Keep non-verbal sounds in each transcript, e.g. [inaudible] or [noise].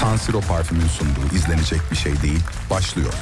San Siro parfümün sunduğu izlenecek bir şey değil başlıyor.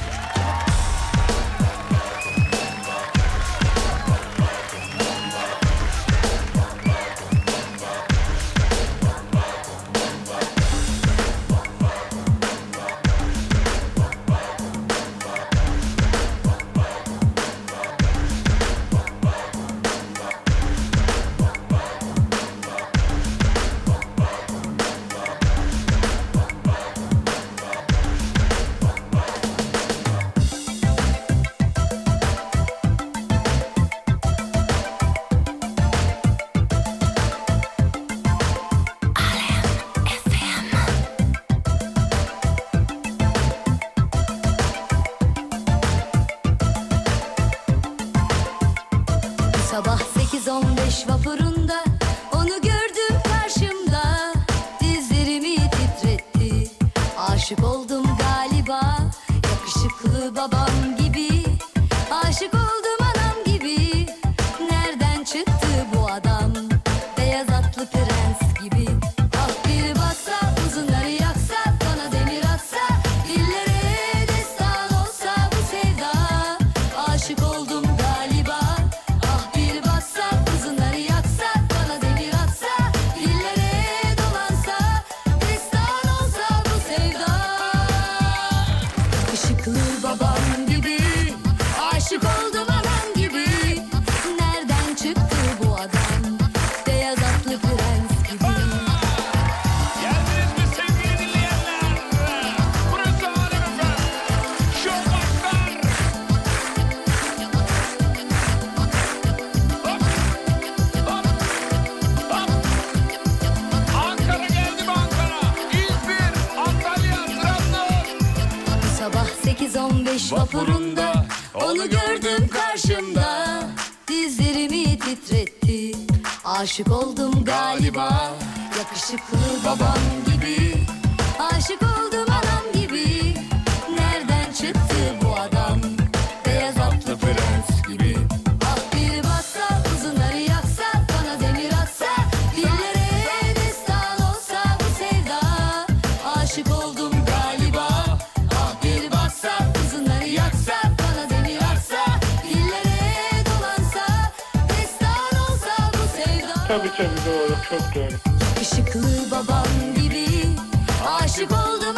Tabii tabii doğru çok doğru. Işıklı babam gibi aşık oldum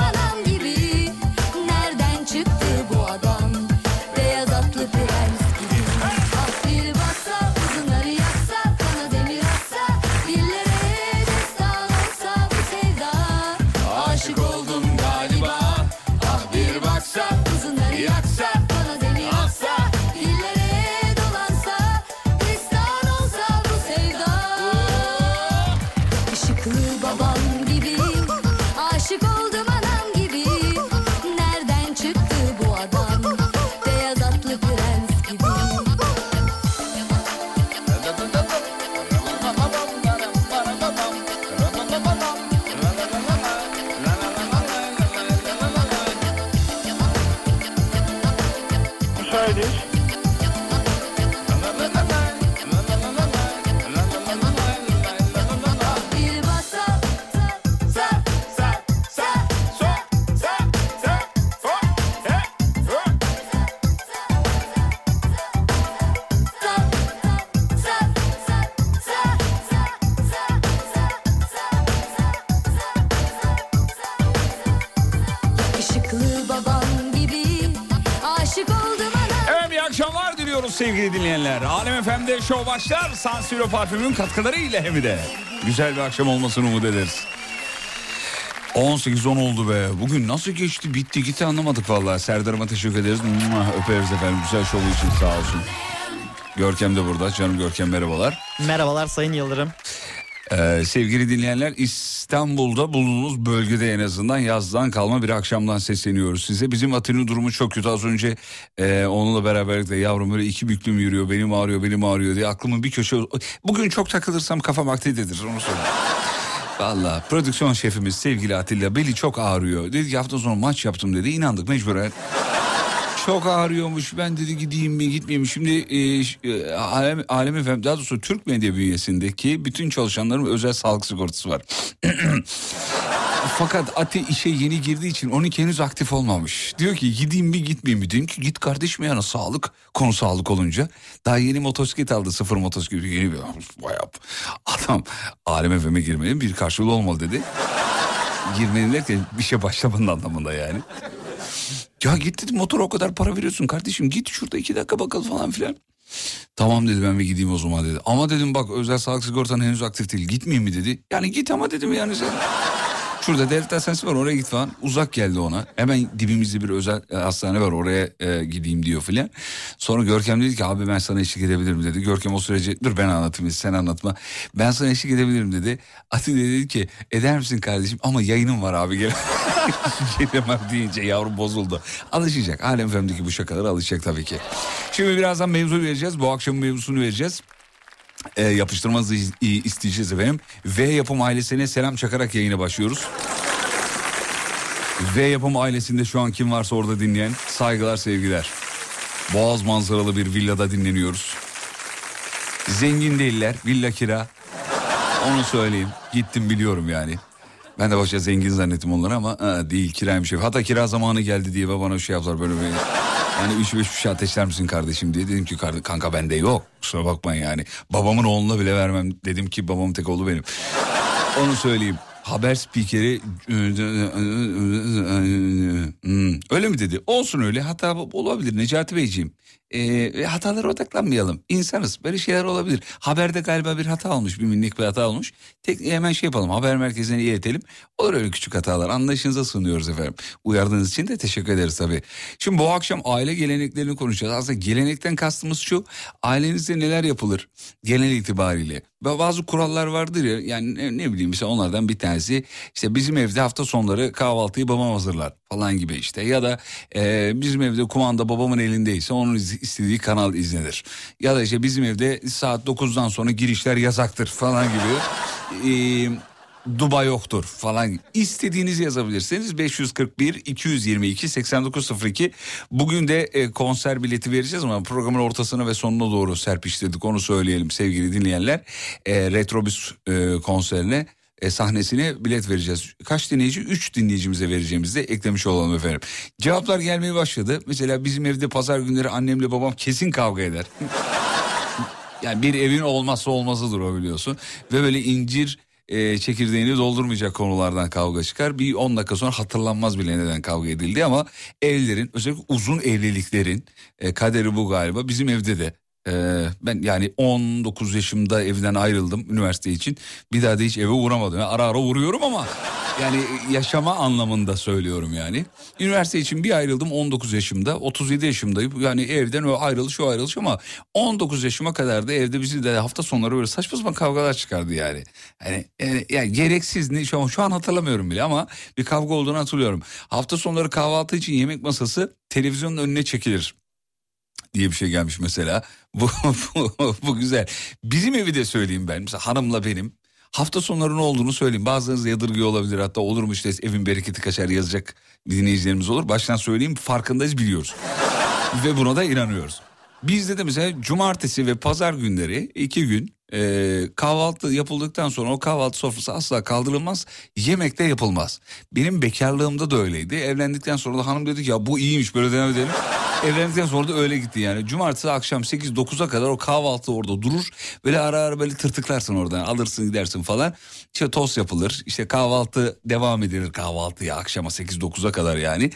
Show başlar. Sansiro parfümün katkıları ile hem de. Güzel bir akşam olmasını umut ederiz. 18-10 oldu be. Bugün nasıl geçti bitti gitti anlamadık vallahi. Serdar'ıma teşekkür ederiz. Öperiz efendim. Güzel şovu için sağ olsun. Görkem de burada. Canım Görkem merhabalar. Merhabalar Sayın Yıldırım. Ee, sevgili dinleyenler is. İstanbul'da bulunduğunuz bölgede en azından yazdan kalma bir akşamdan sesleniyoruz size. Bizim Atin'in durumu çok kötü. Az önce e, onunla beraberlikle yavrum böyle iki büklüm yürüyor, benim ağrıyor, benim ağrıyor diye aklımın bir köşe... Bugün çok takılırsam kafam aktidedir onu söyleyeyim. Valla prodüksiyon şefimiz sevgili Atilla beli çok ağrıyor. Dedi ki hafta sonu maç yaptım dedi. İnandık mecburen. Çok ağrıyormuş ben dedi gideyim mi gitmeyeyim mi? Şimdi e, e Alem, Alem Efendim daha doğrusu Türk medya bünyesindeki bütün çalışanların özel sağlık sigortası var. [clears throat] Fakat Ate işe yeni girdiği için onunki henüz aktif olmamış. Diyor ki gideyim mi gitmeyeyim mi? Dedim ki git kardeşim yani sağlık konu sağlık olunca. Daha yeni motosiklet aldı sıfır motosiklet yeni bir bayağı. Adam Alem Efem'e girmenin bir karşılığı olmalı dedi. Girmenin derken bir şey başlamanın anlamında yani. Ya git dedim motor o kadar para veriyorsun kardeşim git şurada iki dakika bakalım falan filan. Tamam dedi ben bir gideyim o zaman dedi. Ama dedim bak özel sağlık sigortan henüz aktif değil gitmeyeyim mi dedi. Yani git ama dedim yani sen. Şurada devlet hastanesi var oraya git falan. Uzak geldi ona. Hemen dibimizde bir özel e, hastane var oraya e, gideyim diyor filan. Sonra Görkem dedi ki abi ben sana eşlik edebilirim dedi. Görkem o sürece dur ben anlatayım sen anlatma. Ben sana eşlik edebilirim dedi. Ati de dedi ki eder misin kardeşim ama yayınım var abi gel. [laughs] Gelemem deyince yavrum bozuldu. Alışacak. Alem Fem'deki bu şakalara alışacak tabii ki. Şimdi birazdan mevzu vereceğiz. Bu akşamın mevzusunu vereceğiz e, yapıştırmanızı isteyeceğiz efendim. V Yapım ailesine selam çakarak yayına başlıyoruz. V Yapım ailesinde şu an kim varsa orada dinleyen saygılar sevgiler. Boğaz manzaralı bir villada dinleniyoruz. Zengin değiller villa kira. Onu söyleyeyim gittim biliyorum yani. Ben de başta zengin zannettim onları ama ha, değil kiraymış. Hatta kira zamanı geldi diye bana şey yaptılar böyle bir... Yani üç beş bir şey ateşler misin kardeşim diye. Dedim ki kanka bende yok. Kusura bakmayın yani. Babamın oğluna bile vermem. Dedim ki babamın tek oğlu benim. Onu söyleyeyim. Haber spikeri hmm, öyle mi dedi? Olsun öyle hata olabilir Necati Beyciğim. E, hatalara odaklanmayalım. İnsanız böyle şeyler olabilir. Haberde galiba bir hata olmuş bir minik bir hata olmuş. Tek, hemen şey yapalım haber merkezine iletelim. Olur öyle küçük hatalar anlayışınıza sunuyoruz efendim. Uyardığınız için de teşekkür ederiz tabii. Şimdi bu akşam aile geleneklerini konuşacağız. Aslında gelenekten kastımız şu ailenizde neler yapılır genel itibariyle. Bazı kurallar vardır ya yani ne, ne bileyim mesela onlardan bir tanesi işte bizim evde hafta sonları kahvaltıyı babam hazırlar falan gibi işte ya da e, bizim evde kumanda babamın elindeyse onun istediği kanal izlenir. Ya da işte bizim evde saat 9'dan sonra girişler yasaktır falan gibi. Ee, Duba yoktur falan. İstediğinizi yazabilirsiniz. 541 222 8902 bugün de e, konser bileti vereceğiz ama programın ortasına ve sonuna doğru serpiştirdik. Onu söyleyelim sevgili dinleyenler. E, Retrobüs e, konserine e, sahnesine bilet vereceğiz. Kaç dinleyici? Üç dinleyicimize vereceğimizi de eklemiş olalım efendim. Cevaplar gelmeye başladı. Mesela bizim evde pazar günleri annemle babam kesin kavga eder. [laughs] yani bir evin olmazsa olmazıdır o biliyorsun. Ve böyle incir e, çekirdeğini doldurmayacak konulardan kavga çıkar. Bir 10 dakika sonra hatırlanmaz bile neden kavga edildi ama evlerin özellikle uzun evliliklerin e, kaderi bu galiba. Bizim evde de ee, ben yani 19 yaşımda evden ayrıldım üniversite için. Bir daha da hiç eve uğramadım. Yani ara ara uğruyorum ama yani yaşama anlamında söylüyorum yani. Üniversite için bir ayrıldım 19 yaşımda. 37 yaşımdayım. Yani evden o ayrılış o ayrılış ama 19 yaşıma kadar da evde bizi de hafta sonları böyle saçma sapan kavgalar çıkardı yani. Yani, yani, yani gereksiz ne şu an, şu an hatırlamıyorum bile ama bir kavga olduğunu hatırlıyorum. Hafta sonları kahvaltı için yemek masası televizyonun önüne çekilir diye bir şey gelmiş mesela. [laughs] Bu, bu, bu güzel. Bizim evi de söyleyeyim ben. Mesela hanımla benim. Hafta sonları ne olduğunu söyleyeyim. Bazılarınız yadırgıyor olabilir. Hatta olur mu işte evin bereketi kaçar yazacak dinleyicilerimiz olur. Baştan söyleyeyim farkındayız biliyoruz. ve buna da inanıyoruz. Bizde de mesela cumartesi ve pazar günleri iki gün e, kahvaltı yapıldıktan sonra o kahvaltı sofrası asla kaldırılmaz. Yemek de yapılmaz. Benim bekarlığımda da öyleydi. Evlendikten sonra da hanım dedi ki ya bu iyiymiş böyle devam edelim. Evlendikten sonra da öyle gitti yani. Cumartesi akşam 8-9'a kadar o kahvaltı orada durur. Böyle ara ara böyle tırtıklarsın oradan alırsın gidersin falan. İşte tost yapılır. İşte kahvaltı devam edilir kahvaltıya akşama 8-9'a kadar yani.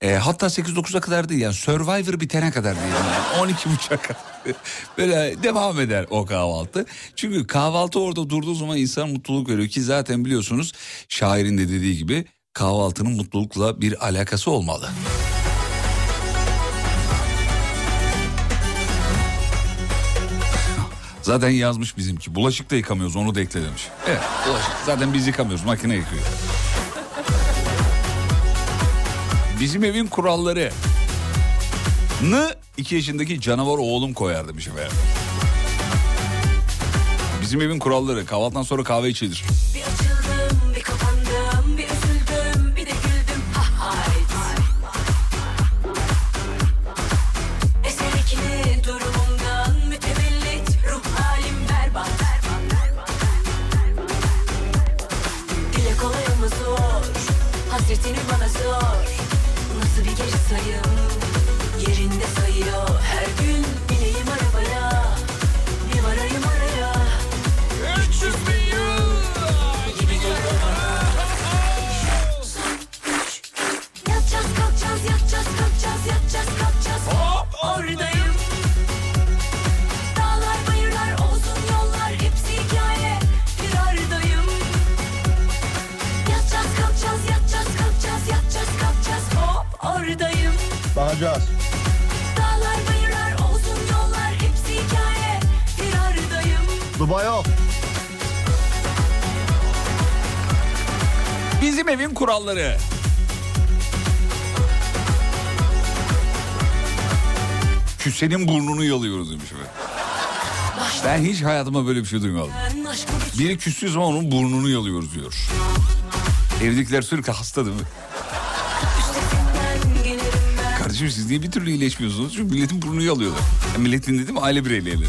E, hatta 8-9'a kadar değil yani Survivor bitene kadar değil. Yani. 12.30'a kadar. [laughs] böyle devam eder o kahvaltı. Çünkü kahvaltı orada durduğu zaman insan mutluluk veriyor ki zaten biliyorsunuz şairin de dediği gibi kahvaltının mutlulukla bir alakası olmalı. [laughs] Zaten yazmış bizimki. Bulaşık da yıkamıyoruz onu da ekle demiş. Evet bulaşık. Zaten biz yıkamıyoruz makine yıkıyor. Bizim evin kuralları. Nı iki yaşındaki canavar oğlum koyar demiş efendim. Bizim evin kuralları kahvaltıdan sonra kahve içilir. Bir Bakacağız. Dağlar bayırlar olsun yollar hepsi hikaye Firardayım Dubai yok. Bizim evin kuralları. Küsenin burnunu yalıyoruz demiş efendim. Ben hiç hayatımda böyle bir şey duymadım. Biri küstüğü zaman onun burnunu yalıyoruz diyor. Evdekiler sürekli hasta değil mi? Siz niye bir türlü iyileşmiyorsunuz? Çünkü milletin burnunu yalıyorlar. Yani milletin dedim aile bireyleri.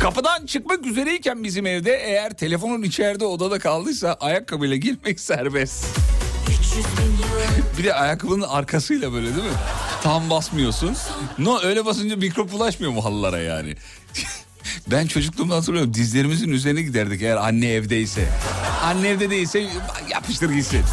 Kapıdan çıkmak üzereyken bizim evde eğer telefonun içeride odada kaldıysa ayakkabıyla girmek [laughs] serbest. 300 bin yıl [laughs] Bir de ayakkabının arkasıyla böyle değil mi? Tam basmıyorsun. No öyle basınca mikrop bulaşmıyor mu halılara yani? [laughs] ben çocukluğumda hatırlıyorum dizlerimizin üzerine giderdik eğer anne evdeyse. Anne evde değilse yapıştır gitsin. [laughs]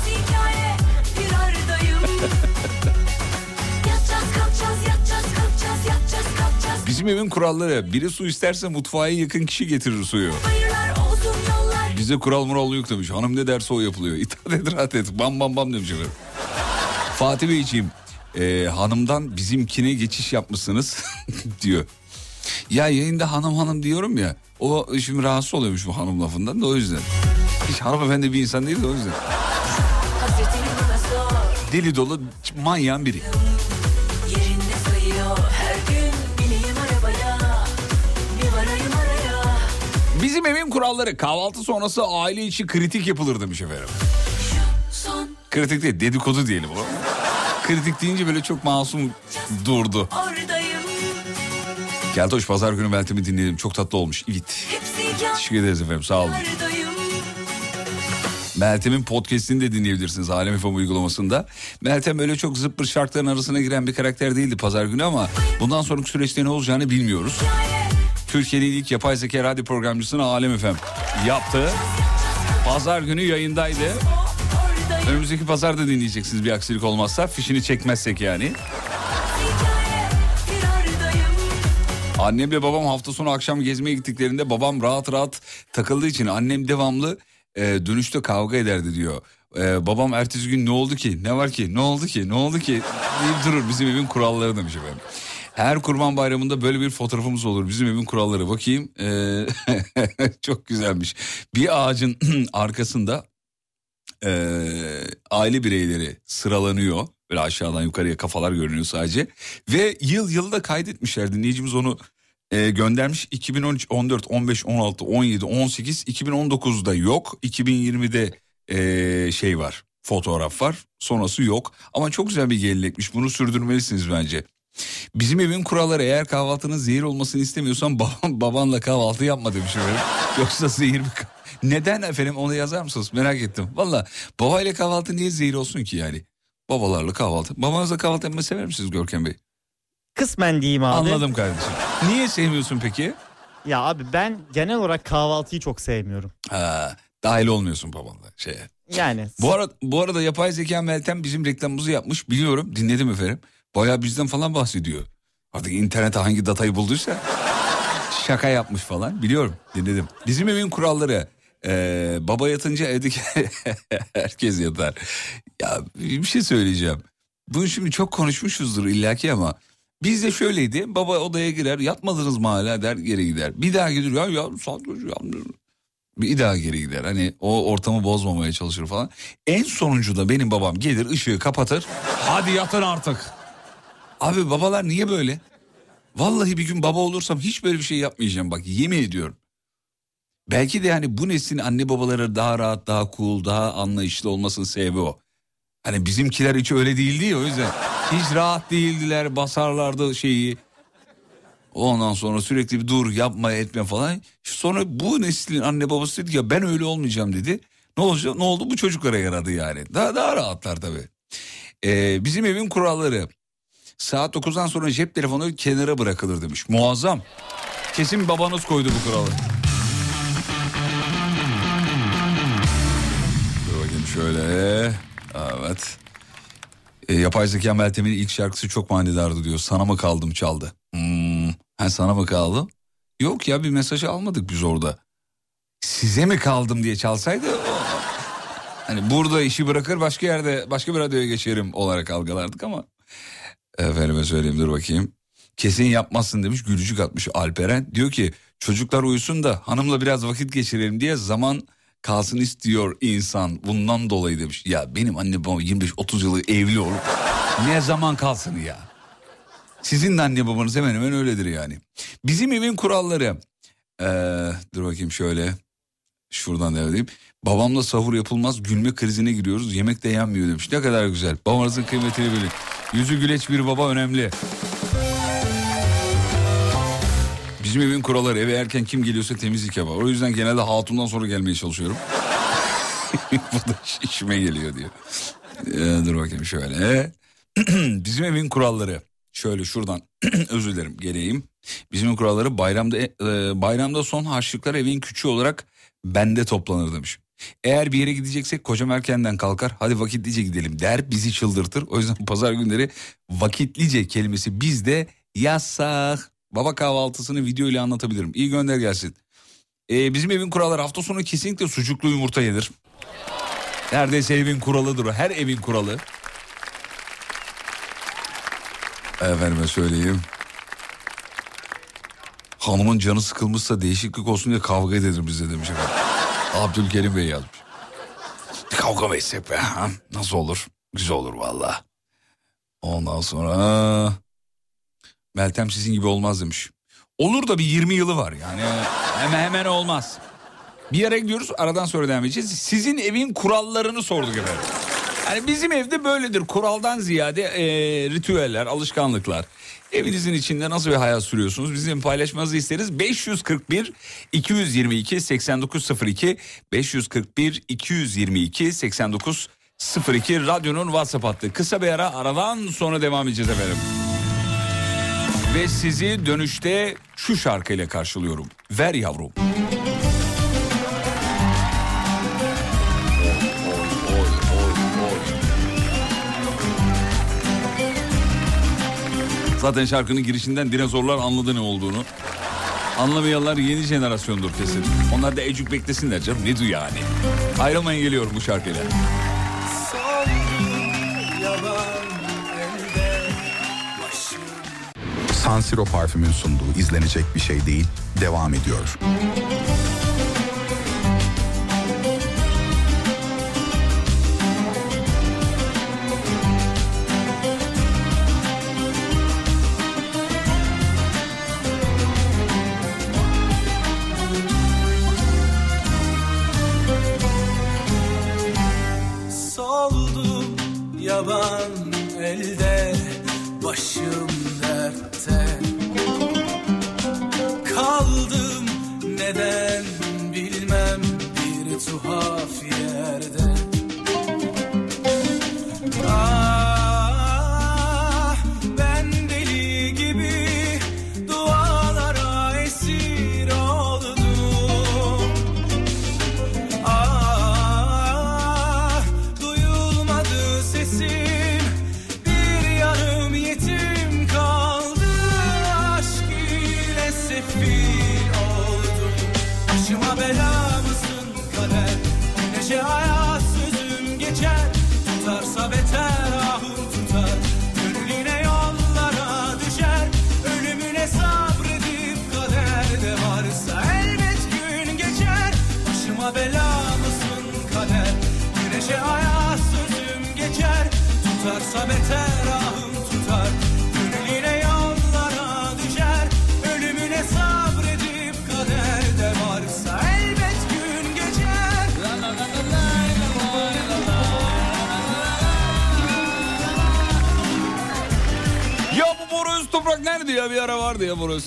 Bizim evin kuralları biri su isterse mutfağa yakın kişi getirir suyu. Bize kural mural yok demiş. Hanım ne derse o yapılıyor. [laughs] İtaat et rahat et. Bam bam bam demiş efendim. Fatih Beyciğim e, hanımdan bizimkine geçiş yapmışsınız [laughs] diyor. Ya yayında hanım hanım diyorum ya. O şimdi rahatsız oluyormuş bu hanım lafından da o yüzden. Hiç hanımefendi bir insan değil de o yüzden. Deli dolu manyağın biri. Bizim evin kuralları kahvaltı sonrası aile içi kritik yapılır demiş efendim. Kritik değil dedikodu diyelim o. Kritik deyince böyle çok masum durdu. oradayım Keltoş pazar günü Meltem'i dinledim. Çok tatlı olmuş. Evet. Teşekkür ederiz efendim sağ olun. Meltem'in podcastini de dinleyebilirsiniz Alem FM uygulamasında. Meltem öyle çok zıppır şarkıların arasına giren bir karakter değildi pazar günü ama bundan sonraki süreçte ne olacağını bilmiyoruz. Türkiye'nin ilk yapay zeka radyo programcısını Alem FM yaptı. Pazar günü yayındaydı. Önümüzdeki pazar da dinleyeceksiniz bir aksilik olmazsa. Fişini çekmezsek yani. Annemle babam hafta sonu akşam gezmeye gittiklerinde babam rahat rahat takıldığı için annem devamlı e, dönüşte kavga ederdi diyor. E, babam ertesi gün ne oldu ki ne var ki ne oldu ki ne oldu ki deyip durur bizim evin kuralları demiş efendim. Her kurban bayramında böyle bir fotoğrafımız olur bizim evin kuralları bakayım E, [laughs] çok güzelmiş. Bir ağacın [clears throat] arkasında e, aile bireyleri sıralanıyor. Böyle aşağıdan yukarıya kafalar görünüyor sadece. Ve yıl yıl da kaydetmişler. Dinleyicimiz onu e, göndermiş. 2013, 14, 15, 16, 17, 18, 2019'da yok. 2020'de e, şey var. Fotoğraf var. Sonrası yok. Ama çok güzel bir gelenekmiş. Bunu sürdürmelisiniz bence. Bizim evin kuralları eğer kahvaltının zehir olmasını istemiyorsan [laughs] baban, babanla kahvaltı yapma demiş efendim. Yoksa zehir mi? Neden efendim onu yazar mısınız? Merak ettim. Valla babayla kahvaltı niye zehir olsun ki yani? Babalarla kahvaltı. Babanızla kahvaltı yapmayı sever misiniz Görkem Bey? Kısmen diyeyim abi. Anladım kardeşim. Niye sevmiyorsun peki? Ya abi ben genel olarak kahvaltıyı çok sevmiyorum. Ha, dahil olmuyorsun babanla şeye. Yani Bu arada, bu arada yapay zeka Meltem bizim reklamımızı yapmış. Biliyorum dinledim efendim. Bayağı bizden falan bahsediyor. Artık internete hangi datayı bulduysa [laughs] şaka yapmış falan. Biliyorum dinledim. Bizim evin kuralları. Ee, baba yatınca evdeki [laughs] herkes yatar. Ya bir şey söyleyeceğim. Bunu şimdi çok konuşmuşuzdur illaki ama bizde şöyleydi. Baba odaya girer yatmadınız mı hala der geri gider. Bir daha gider ya ya saat kaç ya bir daha geri gider. Hani o ortamı bozmamaya çalışır falan. En sonuncu da benim babam gelir ışığı kapatır. Hadi yatın artık. Abi babalar niye böyle? Vallahi bir gün baba olursam hiç böyle bir şey yapmayacağım bak yemin ediyorum. Belki de yani bu neslin anne babaları daha rahat, daha cool, daha anlayışlı olmasının sebebi o. Hani bizimkiler hiç öyle değildi ya o yüzden. Hiç rahat değildiler, basarlardı şeyi. Ondan sonra sürekli bir dur yapma etme falan. Sonra bu neslin anne babası dedi ya ben öyle olmayacağım dedi. Ne olacak? Ne oldu? Bu çocuklara yaradı yani. Daha daha rahatlar tabii. Ee, bizim evin kuralları. Saat 9'dan sonra cep telefonu kenara bırakılır demiş. Muazzam. Kesin babanız koydu bu kuralı. Dur bakayım şöyle. Evet. E, yapay zeka Meltem'in ilk şarkısı çok manidardı diyor. Sana mı kaldım çaldı. Hmm. Ha sana mı kaldım? Yok ya bir mesajı almadık biz orada. Size mi kaldım diye çalsaydı hani burada işi bırakır başka yerde başka bir radyoya geçerim olarak algılardık ama efendime söyleyeyim dur bakayım. Kesin yapmazsın demiş gülücük atmış Alperen. Diyor ki çocuklar uyusun da hanımla biraz vakit geçirelim diye zaman kalsın istiyor insan. Bundan dolayı demiş. Ya benim anne babam 25-30 yıllık evli olup ne zaman kalsın ya. Sizin de anne babanız hemen hemen öyledir yani. Bizim evin kuralları. Ee, dur bakayım şöyle. Şuradan devam edeyim. Babamla sahur yapılmaz gülme krizine giriyoruz. Yemek de yenmiyor demiş. Ne kadar güzel. Babanızın kıymetini bilin. Yüzü güleç bir baba önemli. Bizim evin kuralları eve erken kim geliyorsa temizlik yapar. O yüzden genelde hatundan sonra gelmeye çalışıyorum. [laughs] Bu da işime geliyor diyor. Ee, dur bakayım şöyle. [clears throat] Bizim evin kuralları. Şöyle şuradan [clears throat] özür dilerim geleyim. Bizim kuralları bayramda e, bayramda son harçlıklar evin küçüğü olarak bende toplanır demiş. Eğer bir yere gideceksek kocam erkenden kalkar hadi vakitlice gidelim der bizi çıldırtır. O yüzden [laughs] pazar günleri vakitlice kelimesi bizde yasak. Baba kahvaltısını video ile anlatabilirim. İyi gönder gelsin. Ee, bizim evin kuralları hafta sonu kesinlikle sucuklu yumurta yenir. Neredeyse evin kuralıdır o. Her evin kuralı. Efendime söyleyeyim. Hanımın canı sıkılmışsa değişiklik olsun diye kavga edelim bize demiş efendim. Abdülkerim Bey yazmış. Kavga mı be? Ha? Nasıl olur? Güzel olur valla. Ondan sonra... Meltem sizin gibi olmaz demiş. Olur da bir 20 yılı var yani. Hemen hemen olmaz. Bir yere gidiyoruz aradan sonra devam edeceğiz. Sizin evin kurallarını sorduk efendim. Yani bizim evde böyledir. Kuraldan ziyade e, ritüeller, alışkanlıklar. Evinizin içinde nasıl bir hayat sürüyorsunuz? Bizim paylaşmanızı isteriz. 541 222 8902 541 222 8902 radyonun WhatsApp hattı. Kısa bir ara aradan sonra devam edeceğiz efendim. Ve sizi dönüşte şu şarkıyla karşılıyorum. Ver yavrum. Zaten şarkının girişinden dinozorlar anladı ne olduğunu. Anlamayanlar yeni jenerasyondur kesin. Onlar da ecük beklesinler canım. Ne diyor yani? Ayrılmayın geliyor bu şarkıyla. San Siro parfümün sunduğu izlenecek bir şey değil devam ediyor.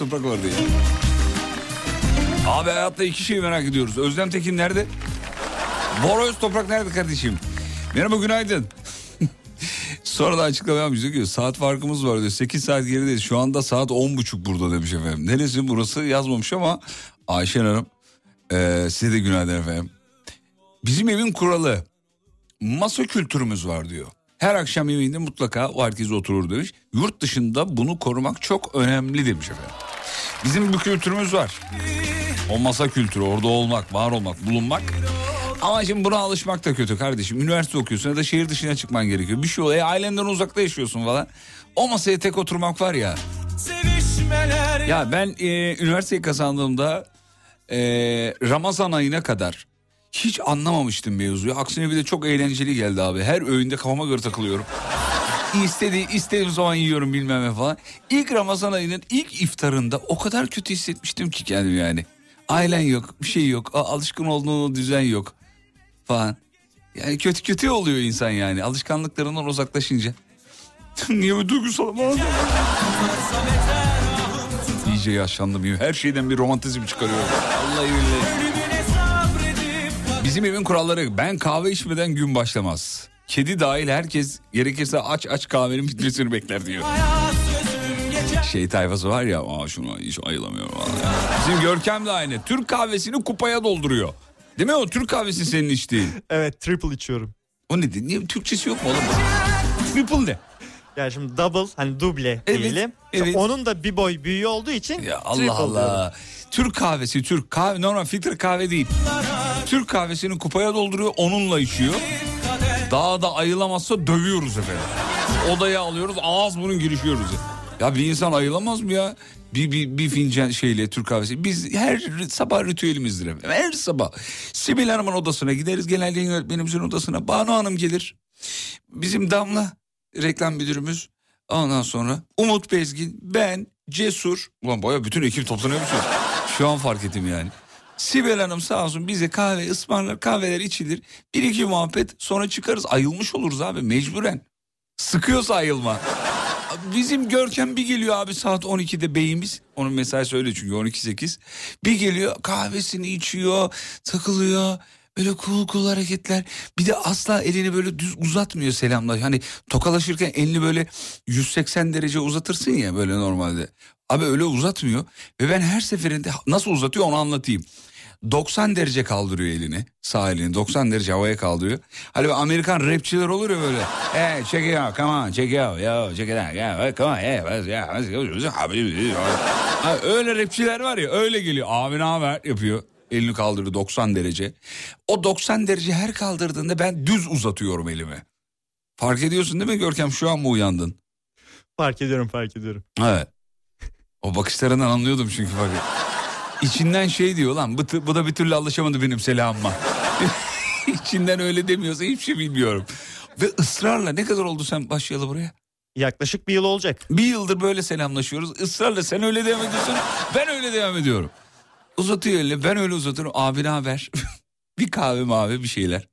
Toprak vardı ya. Abi hayatta iki şey merak ediyoruz. Özlem Tekin nerede? Boros Toprak nerede kardeşim? Merhaba günaydın. [laughs] Sonra da açıklama yapmış diyor saat farkımız var diyor. 8 saat gerideyiz. Şu anda saat 10.30 burada demiş efendim. Neresi burası yazmamış ama Ayşen Hanım e, size de günaydın efendim. Bizim evin kuralı masa kültürümüz var diyor. Her akşam yemeğinde mutlaka herkes oturur demiş. Yurt dışında bunu korumak çok önemli demiş efendim. Bizim bir kültürümüz var. O masa kültürü orada olmak, var olmak, bulunmak. Ama şimdi buna alışmak da kötü kardeşim. Üniversite okuyorsun ya da şehir dışına çıkman gerekiyor. Bir şey oluyor. E, ailenden uzakta yaşıyorsun falan. O masaya tek oturmak var ya. Ya ben e, üniversiteyi kazandığımda e, Ramazan ayına kadar hiç anlamamıştım mevzuyu. Aksine bir de çok eğlenceli geldi abi. Her öğünde kafama göre takılıyorum. İstediği, istediğim zaman yiyorum bilmem ne falan. İlk Ramazan ayının ilk iftarında o kadar kötü hissetmiştim ki kendimi yani. Ailen yok, bir şey yok, alışkın olduğun düzen yok falan. Yani kötü kötü oluyor insan yani alışkanlıklarından uzaklaşınca. [laughs] Niye böyle duygusalım abi? İyice yaşlandım. ya. Her şeyden bir romantizm çıkarıyorum. Vallahi billahi. Bizim evin kuralları ben kahve içmeden gün başlamaz. Kedi dahil herkes gerekirse aç aç kahvenin bitmesini bekler diyor. Şey tayfası var ya aa şunu hiç ayılamıyorum. Bizim Görkem de aynı. Türk kahvesini kupaya dolduruyor. Değil mi o Türk kahvesi senin içtiğin? [laughs] Evet triple içiyorum. O nedir? Niye Türkçesi yok mu oğlum? Triple ne? Yani şimdi double hani duble Evet, diyelim. evet. Onun da bir boy büyüğü olduğu için Ya triple Allah diyorum. Allah. Türk kahvesi Türk kahve normal filtre kahve değil. Türk kahvesini kupaya dolduruyor onunla içiyor. Daha da ayılamazsa dövüyoruz efendim. Odaya alıyoruz ağız burun girişiyoruz. Ya bir insan ayılamaz mı ya? Bir, bir, bir fincan şeyle Türk kahvesi. Biz her sabah ritüelimizdir efendim. Her sabah. Sibel Hanım'ın odasına gideriz. Genel yayın yönetmenimizin odasına. Banu Hanım gelir. Bizim Damla reklam müdürümüz. Ondan sonra Umut Bezgin, ben, Cesur. Ulan baya bütün ekip toplanıyormuşuz. Şu an fark ettim yani. Sibel Hanım sağ olsun bize kahve ısmarlar, kahveler içilir. Bir iki muhabbet sonra çıkarız. Ayılmış oluruz abi mecburen. Sıkıyorsa ayılma. [laughs] Bizim Görkem bir geliyor abi saat 12'de beyimiz. Onun mesaisi öyle çünkü 12-8. Bir geliyor kahvesini içiyor, takılıyor. Böyle cool cool hareketler. Bir de asla elini böyle düz uzatmıyor selamla. Hani tokalaşırken elini böyle 180 derece uzatırsın ya böyle normalde. Abi öyle uzatmıyor. Ve ben her seferinde nasıl uzatıyor onu anlatayım. 90 derece kaldırıyor elini. Sağ elini 90 derece havaya kaldırıyor. Hani böyle Amerikan rapçiler olur ya böyle. Hey check it out come on check it out yo check it out yeah, come on yeah, yeah. Öyle rapçiler var ya öyle geliyor. Abi ne haber yapıyor. Elini kaldırdı 90 derece. O 90 derece her kaldırdığında ben düz uzatıyorum elimi. Fark ediyorsun değil mi Görkem şu an mı uyandın? Fark ediyorum fark ediyorum. Evet. O bakışlarından anlıyordum çünkü bak. İçinden şey diyor lan bu, bu da bir türlü alışamadı benim selamıma. [laughs] İçinden öyle demiyorsa hiçbir şey bilmiyorum. Ve ısrarla ne kadar oldu sen başlayalı buraya? Yaklaşık bir yıl olacak. Bir yıldır böyle selamlaşıyoruz. Israrla sen öyle devam ediyorsun. Ben öyle devam ediyorum. Uzatıyor elini ben öyle uzatıyorum. Abi ne haber? [laughs] bir kahve mavi bir şeyler.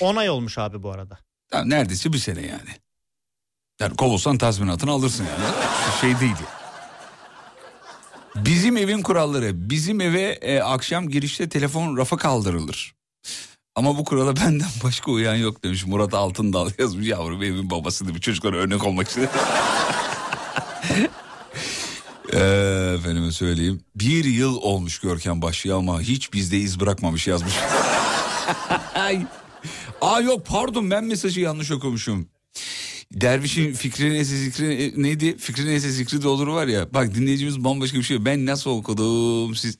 10 ay olmuş abi bu arada. Tamam, neredeyse bir sene yani. Yani kovulsan tazminatını alırsın yani. Şey değil. Bizim evin kuralları. Bizim eve e, akşam girişte telefon rafa kaldırılır. Ama bu kurala [laughs] benden başka uyan yok demiş. Murat Altındal [laughs] yazmış yavrum evin babası demiş. Çocuklara örnek olmak için. [laughs] Ee, efendime söyleyeyim. Bir yıl olmuş Görkem başlıyor ama hiç bizde iz bırakmamış yazmış. Aa yok pardon ben mesajı yanlış okumuşum. Dervişin fikri neyse zikri e, neydi? Fikri neyse zikri de olur var ya. Bak dinleyicimiz bambaşka bir şey. Ben nasıl okudum siz.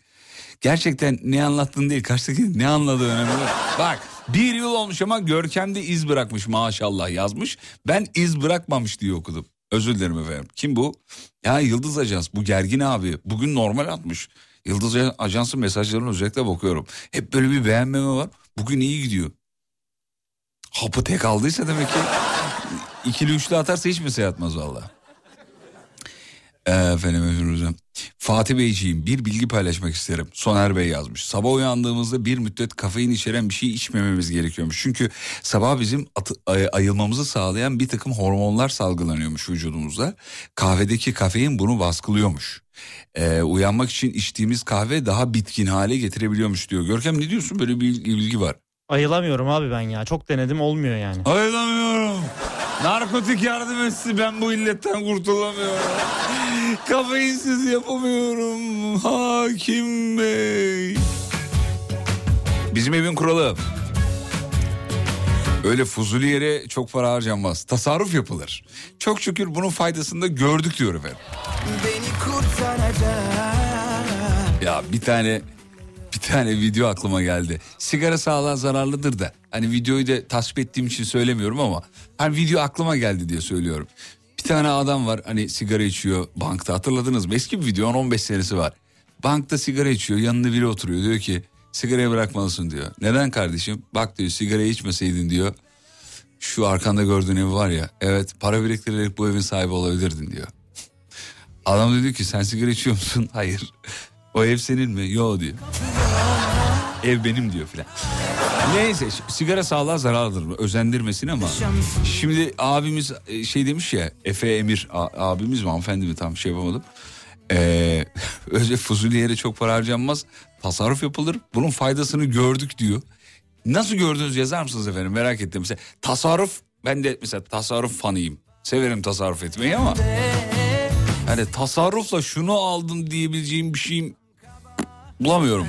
Gerçekten ne anlattın değil. Karşıdaki ne anladığı önemli. Bak bir yıl olmuş ama Görkem'de iz bırakmış maşallah yazmış. Ben iz bırakmamış diye okudum. Özür dilerim efendim. Kim bu? Ya Yıldız Ajans. Bu gergin abi. Bugün normal atmış. Yıldız Ajans'ın mesajlarına özellikle bakıyorum. Hep böyle bir beğenmeme var. Bugün iyi gidiyor. Hapı tek aldıysa demek ki ikili üçlü atarsa hiç mi atmaz valla. Efendim özür dilerim. Fatih Beyciğim bir bilgi paylaşmak isterim. Soner Bey yazmış. Sabah uyandığımızda bir müddet kafein içeren bir şey içmememiz gerekiyormuş. Çünkü sabah bizim atı- ay- ayılmamızı sağlayan bir takım hormonlar salgılanıyormuş vücudumuzda. Kahvedeki kafein bunu baskılıyormuş. Ee, uyanmak için içtiğimiz kahve daha bitkin hale getirebiliyormuş diyor. Görkem ne diyorsun böyle bir bilgi var. Ayılamıyorum abi ben ya. Çok denedim olmuyor yani. Ayılamıyorum. Narkotik yardım etsin ben bu illetten kurtulamıyorum. [laughs] Kafeinsiz yapamıyorum hakim bey. Bizim evin kuralı. Öyle fuzuli yere çok para harcanmaz. Tasarruf yapılır. Çok şükür bunun faydasını da gördük diyor efendim. Ya bir tane tane video aklıma geldi. Sigara sağlığa zararlıdır da. Hani videoyu da tasvip ettiğim için söylemiyorum ama hani video aklıma geldi diye söylüyorum. Bir tane adam var hani sigara içiyor bankta hatırladınız mı? Eski bir video 10-15 senesi var. Bankta sigara içiyor yanında biri oturuyor diyor ki sigarayı bırakmalısın diyor. Neden kardeşim? Bak diyor sigarayı içmeseydin diyor. Şu arkanda gördüğün ev var ya evet para biriktirerek bu evin sahibi olabilirdin diyor. Adam da diyor ki sen sigara içiyor musun? [laughs] Hayır. O ev senin mi? Yo diyor. Ev benim diyor filan. Neyse sigara sağlığa zararlıdır özendirmesin ama şimdi abimiz e, şey demiş ya Efe Emir abimiz mi hanımefendi mi tam şey yapamadım. [laughs] Ee, özel fuzuli yere çok para harcanmaz tasarruf yapılır bunun faydasını gördük diyor. Nasıl gördünüz yazar mısınız efendim merak ettim. Mesela tasarruf ben de mesela tasarruf fanıyım severim tasarruf etmeyi ama yani tasarrufla şunu aldım diyebileceğim bir şeyim bulamıyorum.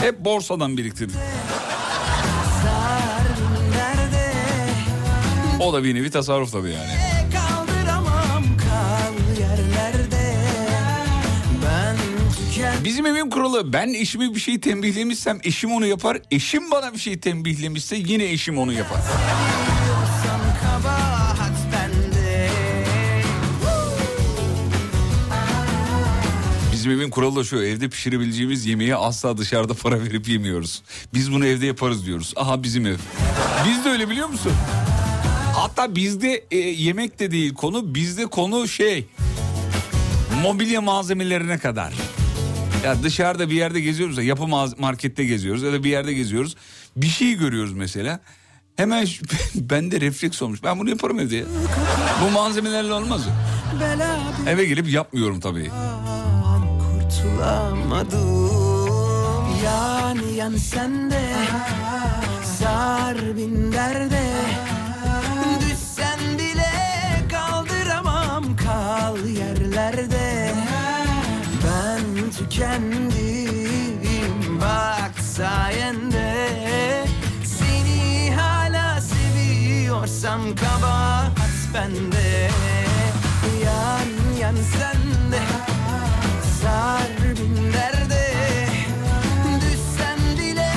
Hep borsadan biriktirdim. Nerede O da bir nevi tasarruf tabii yani. Bizim evin kuralı ben eşime bir şey tembihlemişsem eşim onu yapar. Eşim bana bir şey tembihlemişse yine eşim onu yapar. Bizim evin kuralı da şu evde pişirebileceğimiz yemeği asla dışarıda para verip yemiyoruz. Biz bunu evde yaparız diyoruz. Aha bizim ev. Biz de öyle biliyor musun? Hatta bizde e, yemek de değil konu bizde konu şey mobilya malzemelerine kadar. Ya dışarıda bir yerde geziyoruz ya yapı markette geziyoruz ya da bir yerde geziyoruz. Bir şey görüyoruz mesela. Hemen [laughs] bende refleks olmuş. Ben bunu yaparım evde ya. Bu malzemelerle olmaz. Eve gelip yapmıyorum tabii. Kurtulamadım Yani yan sende Sar bin derde. Düşsen bile kaldıramam kal yerlerde. Ben tükendim bak sayende. Seni hala seviyorsam kabahat bende. Yan yan sende Sar bin derde Düşsen bile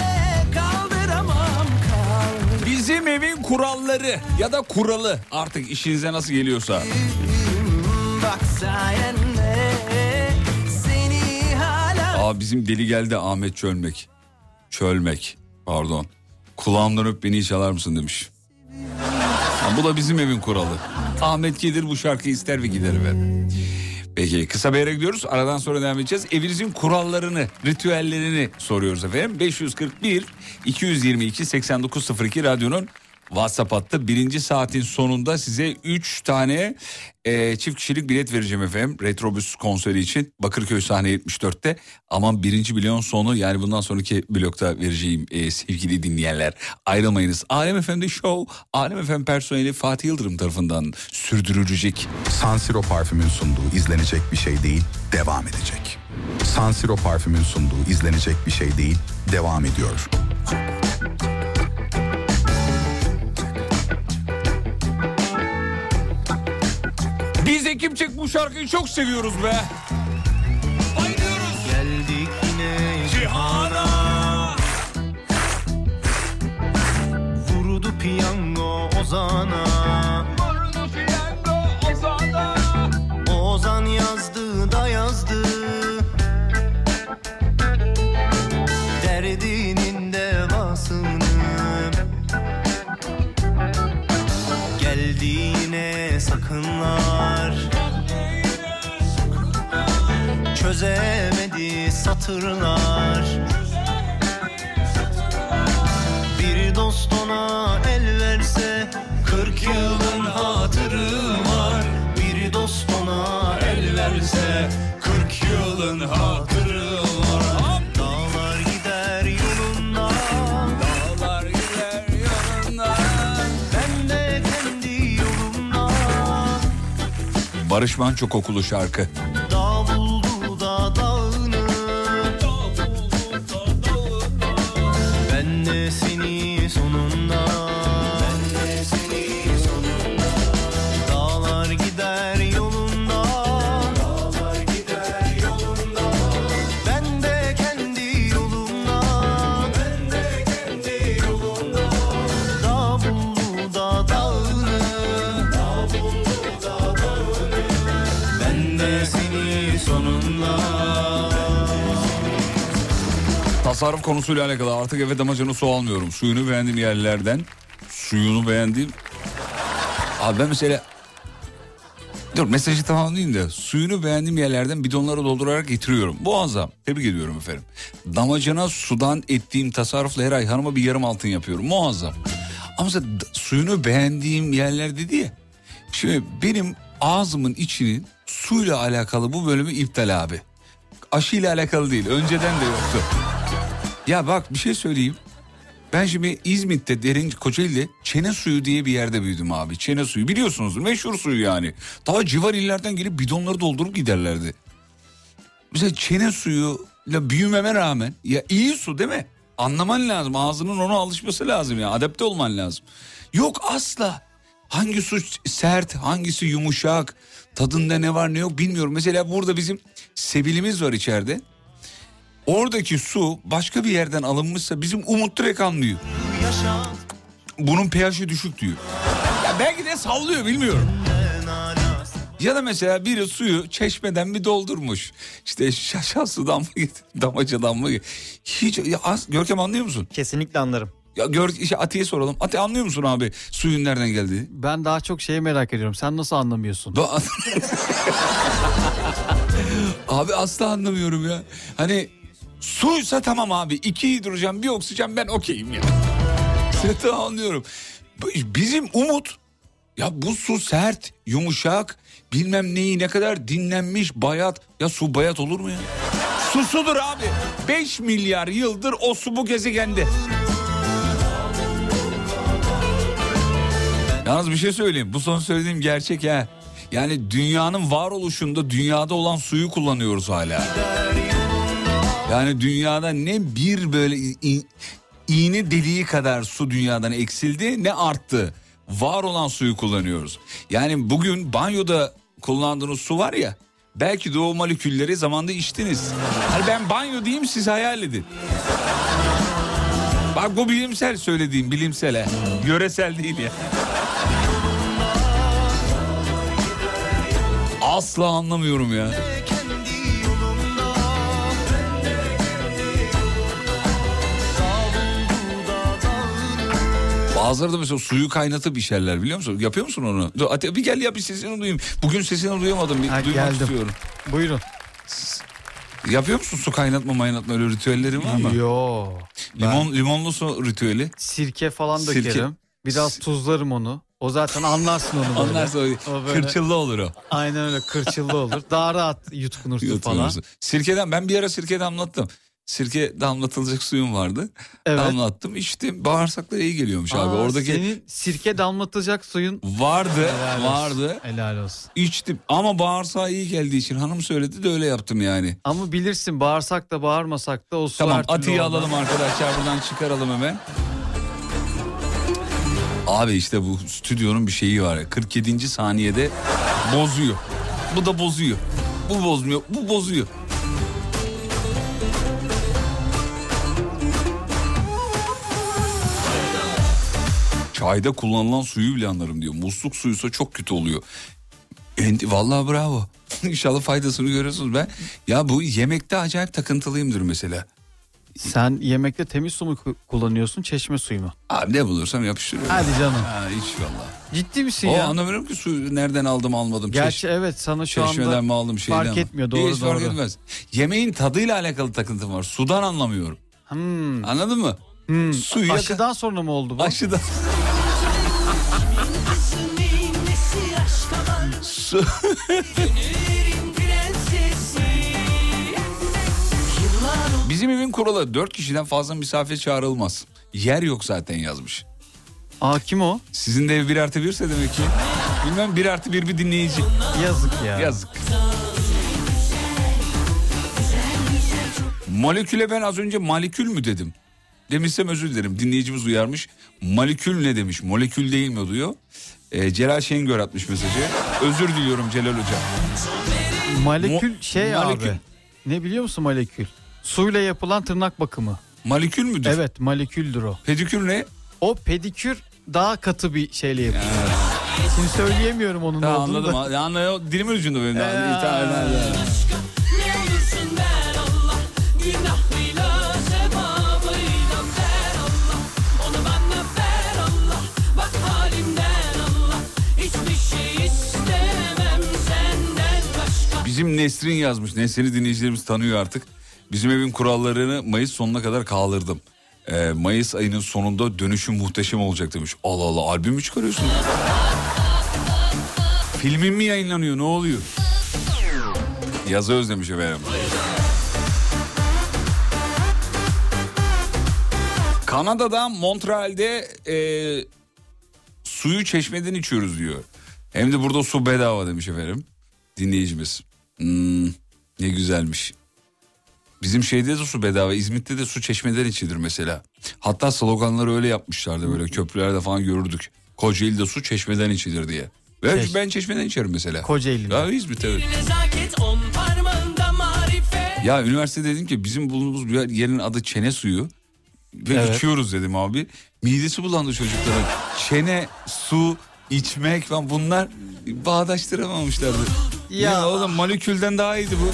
kaldıramam kal Bizim evin kuralları ya da kuralı artık işinize nasıl geliyorsa. Bak sayende Seni hala Aa bizim deli geldi Ahmet Çölmek. Çölmek pardon. Kulağımdan öp beni çalar mısın demiş. Ha, bu da bizim evin kuralı. Ahmet gelir bu şarkıyı ister ve gider efendim. Peki kısa bir yere gidiyoruz. Aradan sonra devam edeceğiz. Evinizin kurallarını, ritüellerini soruyoruz efendim. 541 222 8902 radyonun WhatsApp hattı. Birinci saatin sonunda size 3 tane e, çift kişilik bilet vereceğim efendim. Retrobüs konseri için Bakırköy sahne 74'te. Aman birinci milyon sonu yani bundan sonraki blokta vereceğim e, sevgili dinleyenler. Ayrılmayınız. Alem FM'de show Alem FM personeli Fatih Yıldırım tarafından sürdürülecek. San Siro parfümün sunduğu izlenecek bir şey değil, devam edecek. San Siro parfümün sunduğu izlenecek bir şey değil, devam ediyor. Biz ekipçek bu şarkıyı çok seviyoruz be. Bayılıyoruz. Geldik yine Cihana. Vurdu piyango Ozan'a Ozan yazdı da yazdı Derdinin devasını Geldi yine sakınlar Çözemedi satırlar. Bir dost ona el verse Kırk yılın hatırı var. Bir dost ona el verse Kırk yılın hatırı var. Dağlar gider yolundan Dağlar gider yolundan. Ben de kendi yolumdan Barış Manço kokulu şarkı. Dağ Tasarruf konusuyla alakalı artık eve damacana su almıyorum. Suyunu beğendiğim yerlerden suyunu beğendiğim... Abi ben mesela... Dur mesajı tamamlayayım da suyunu beğendiğim yerlerden bidonlara doldurarak getiriyorum. Muazzam. Tebrik ediyorum efendim. Damacana sudan ettiğim tasarrufla her ay hanıma bir yarım altın yapıyorum. Muazzam. Ama mesela suyunu beğendiğim yerler dedi ya. Şimdi benim ağzımın içinin suyla alakalı bu bölümü iptal abi. Aşıyla alakalı değil. Önceden de yoktu. Ya bak bir şey söyleyeyim. Ben şimdi İzmit'te derin Kocaeli'de çene suyu diye bir yerde büyüdüm abi. Çene suyu biliyorsunuz meşhur suyu yani. Daha civar illerden gelip bidonları doldurup giderlerdi. Mesela çene suyuyla büyümeme rağmen ya iyi su değil mi? Anlaman lazım ağzının ona alışması lazım ya adapte olman lazım. Yok asla. Hangi su sert hangisi yumuşak tadında ne var ne yok bilmiyorum. Mesela burada bizim sebilimiz var içeride. Oradaki su başka bir yerden alınmışsa bizim Umut anlıyor. Yaşa Bunun pH'i düşük diyor. Ya belki de sallıyor bilmiyorum. Ya da mesela biri suyu çeşmeden bir doldurmuş. İşte şaşal sudan mı damacadan mı? Hiç ya az, Görkem anlıyor musun? Kesinlikle anlarım. Ya gör işte Ati'ye soralım. Ati anlıyor musun abi suyun nereden geldiğini? Ben daha çok şeyi merak ediyorum. Sen nasıl anlamıyorsun? Do- [laughs] abi asla anlamıyorum ya. Hani suysa tamam abi. iki hidrojen bir oksijen ben okeyim ya. [laughs] Zaten anlıyorum. Bizim umut ya bu su sert, yumuşak, bilmem neyi ne kadar dinlenmiş, bayat. Ya su bayat olur mu ya? Su sudur abi. 5 milyar yıldır o su bu gezegende. Yalnız bir şey söyleyeyim. Bu son söylediğim gerçek ha. Yani dünyanın varoluşunda dünyada olan suyu kullanıyoruz hala. Yani dünyada ne bir böyle iğne deliği kadar su dünyadan eksildi ne arttı. Var olan suyu kullanıyoruz. Yani bugün banyoda kullandığınız su var ya belki de o molekülleri zamanda içtiniz. Hani ben banyo diyeyim siz hayal edin. Bak bu bilimsel söylediğim bilimsel he. Yöresel değil ya. Asla anlamıyorum ya. Bazıları da mesela suyu kaynatıp içerler biliyor musun? Yapıyor musun onu? Dur, Ate- bir gel ya bir sesini duyayım. Bugün sesini duyamadım. Bir Ha, duymak geldim. istiyorum. Buyurun. Yapıyor musun su kaynatma maynatma öyle ritüellerin var mı? Yo. Ben Limon, limonlu su ritüeli. sirke falan Sirke. dökerim. Biraz tuzlarım onu. O zaten anlarsın onu böyle. Onlar sonra O böyle- kırçıllı olur o. Aynen öyle kırçıllı olur. Daha rahat yutkunursun falan. Yutulursun. Sirkeden ben bir ara sirke damlattım. Sirke damlatılacak suyum vardı. Evet. Damlattım içtim. Bağırsaklara iyi geliyormuş abi. Aa, Oradaki Senin sirke damlatacak suyun vardı Helal olsun. vardı. Helal olsun. İçtim ama bağırsağa iyi geldiği için hanım söyledi de öyle yaptım yani. Ama bilirsin bağırsak da bağırmasak da o su Tamam Ati'yi alalım arkadaşlar buradan çıkaralım hemen. Abi işte bu stüdyonun bir şeyi var ya 47. saniyede bozuyor. Bu da bozuyor. Bu bozmuyor. Bu bozuyor. Çayda kullanılan suyu bile anlarım diyor. Musluk suyuysa çok kötü oluyor. Enti, vallahi bravo. [laughs] İnşallah faydasını görüyorsunuz ben. Ya bu yemekte acayip takıntılıyımdır mesela. Sen yemekte temiz su mu ku- kullanıyorsun çeşme suyu mu? Abi ne bulursam yapıştırıyorum. Hadi canım. Ha, hiç valla. Ciddi misin O ya? anlamıyorum ki su nereden aldım almadım. Gerçi Çeş- evet sana şu Çeşmeden anda mi aldım şeyden fark mi? etmiyor, doğru, Hiç fark doğru. etmez. Yemeğin tadıyla alakalı takıntım var. Sudan anlamıyorum. Hmm, Anladın mı? hmm. Suyu yaka- Aşıdan sonra mı oldu bu? Aşıdan. Su. [laughs] Bizim evin kuralı dört kişiden fazla misafir çağrılmaz. Yer yok zaten yazmış. Aa kim o? Sizin de ev bir artı birse demek ki. Bilmem bir artı bir bir dinleyici. Yazık ya. Yazık. Moleküle ben az önce molekül mü dedim? Demişsem özür dilerim. Dinleyicimiz uyarmış. Molekül ne demiş? Molekül değil mi diyor. Ee, Celal Şengör atmış mesajı. Özür diliyorum Celal Hocam. Molekül Mo- şey molekül. abi. Ne biliyor musun molekül? Suyla yapılan tırnak bakımı. Molekül müdür? Evet moleküldür o. Pedikür ne? O pedikür daha katı bir şeyle yapılıyor. Şimdi söyleyemiyorum onun ne Tamam olduğunu anladım. da. Ha, Anlıyor. Dilimin ucunda benim. Ee, tamam. Ne olursun der Allah Günahıyla Bizim Nesrin yazmış. Nesrin'i dinleyicilerimiz tanıyor artık. Bizim evin kurallarını Mayıs sonuna kadar kaldırdım. Ee, Mayıs ayının sonunda dönüşüm muhteşem olacak demiş. Allah Allah albüm mü çıkarıyorsun? Filmin mi yayınlanıyor ne oluyor? Yazı özlemiş efendim. Kanada'da Montreal'de e, suyu çeşmeden içiyoruz diyor. Hem de burada su bedava demiş efendim dinleyicimiz. Hmm, ne güzelmiş. Bizim şeyde de su bedava. İzmit'te de su çeşmeden içilir mesela. Hatta sloganları öyle yapmışlardı böyle köprülerde falan görürdük. Kocaeli'de su çeşmeden içilir diye. Ve Çeş- ben çeşmeden içerim mesela. Kocaeli'de. Ya İzmit evet. Ya üniversitede dedim ki bizim bulunduğumuz bir yerin adı çene suyu. Ve Evet. içiyoruz dedim abi. Midesi bulandı çocukların. Çene, su, içmek falan bunlar bağdaştıramamışlardı. Ya, Ya. oğlum molekülden daha iyiydi bu.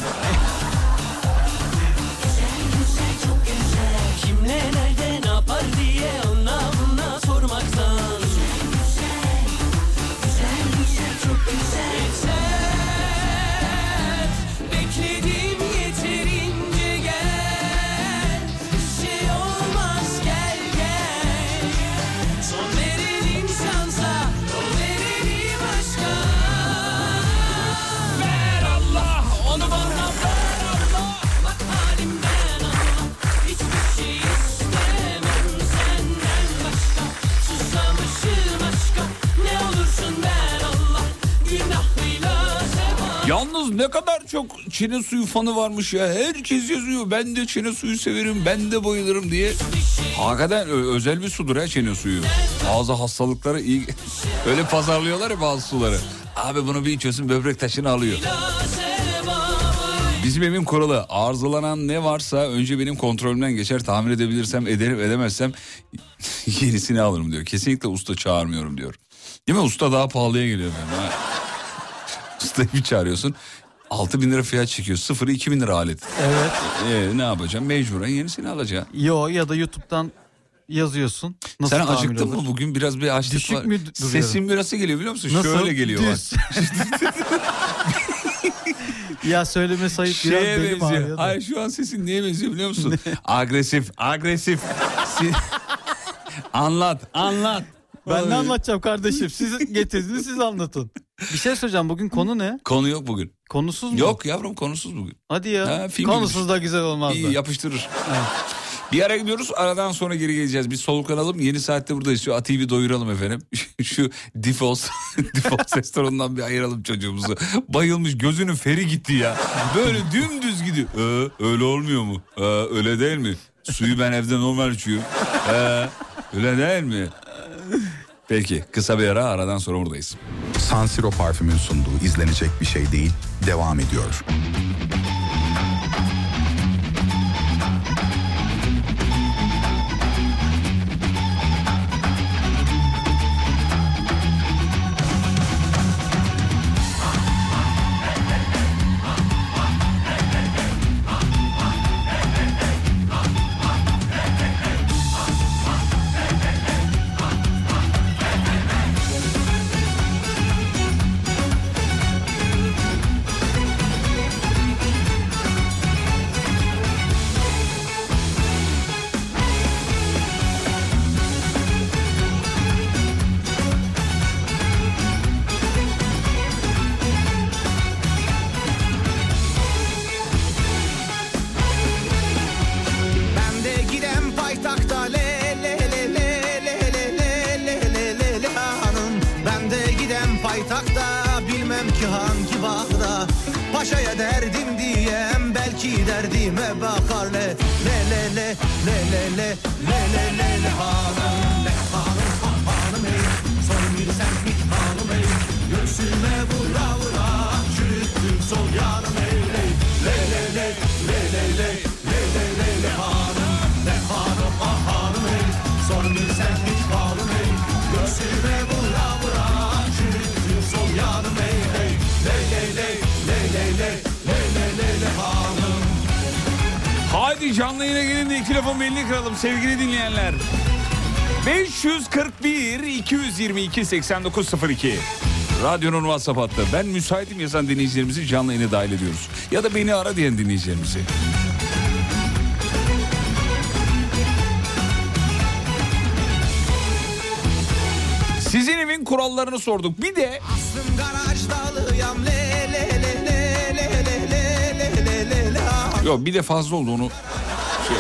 Yalnız ne kadar çok çene suyu fanı varmış ya. Herkes yazıyor. Ben de çene suyu severim. Ben de bayılırım diye. Hakikaten özel bir sudur ya çene suyu. Bazı hastalıklara iyi. [laughs] Öyle pazarlıyorlar ya bazı suları. Abi bunu bir içiyorsun böbrek taşını alıyor. Bizim evin kuralı arızalanan ne varsa önce benim kontrolümden geçer tahmin edebilirsem ederim edemezsem [laughs] yenisini alırım diyor. Kesinlikle usta çağırmıyorum diyor. Değil mi usta daha pahalıya geliyor efendim. Ustayı çağırıyorsun 6 bin lira fiyat çekiyor sıfırı 2 bin lira alet. Evet. Ee, ne yapacağım mecburen yenisini alacağım. Yo ya da YouTube'dan yazıyorsun. Nasıl Sen acıktın olur? mı bugün biraz bir açlık Düşük var. mü du- duruyorum? Sesin bir nasıl geliyor biliyor musun? Nasıl? Şöyle geliyor. Düz. [laughs] ya söyleme sayıp biraz Şeye benim benziyor. Hayır şu an sesin neye benziyor biliyor musun? agresif, agresif. Si- [laughs] anlat, anlat. Ben ne anlatacağım kardeşim? Siz getirdiniz siz anlatın. Bir şey söyleyeceğim bugün konu ne? Konu yok bugün. Konusuz mu? Yok yavrum konusuz bugün. Hadi ya. Ha, film Konusuz da güzel olmazdı. İyi yapıştırır. Bir ara gidiyoruz aradan sonra geri geleceğiz. Biz soluklanalım yeni saatte buradayız. Şu Ati'yi bir doyuralım efendim. [laughs] Şu Difos, [laughs] Difos restoranından bir ayıralım çocuğumuzu. Bayılmış gözünün feri gitti ya. Böyle dümdüz gidiyor. Ee, öyle olmuyor mu? Ee, öyle değil mi? Suyu ben evde normal içiyorum. Ee, öyle değil mi? Peki kısa bir ara aradan sonra buradayız. San Siro parfümün sunduğu izlenecek bir şey değil devam ediyor. 2 8902. Radyonun WhatsApp hattı. Ben müsaitim yazan dinleyicilerimizi canlı yayına dahil ediyoruz. Ya da beni ara diyen dinleyicilerimizi. Sizin evin kurallarını sorduk. Bir de Yok bir de fazla oldu onu. Şey,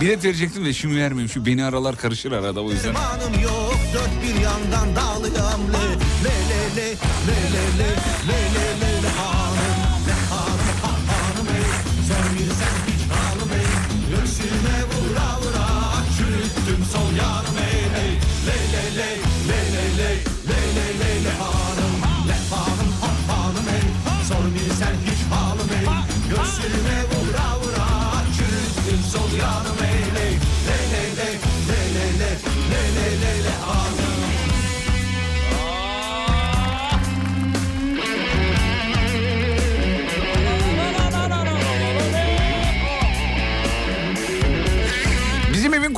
bilet verecektim de şimdi vermeyeyim. Şu beni aralar karışır arada o yüzden dört bir yandan dağılıyam lev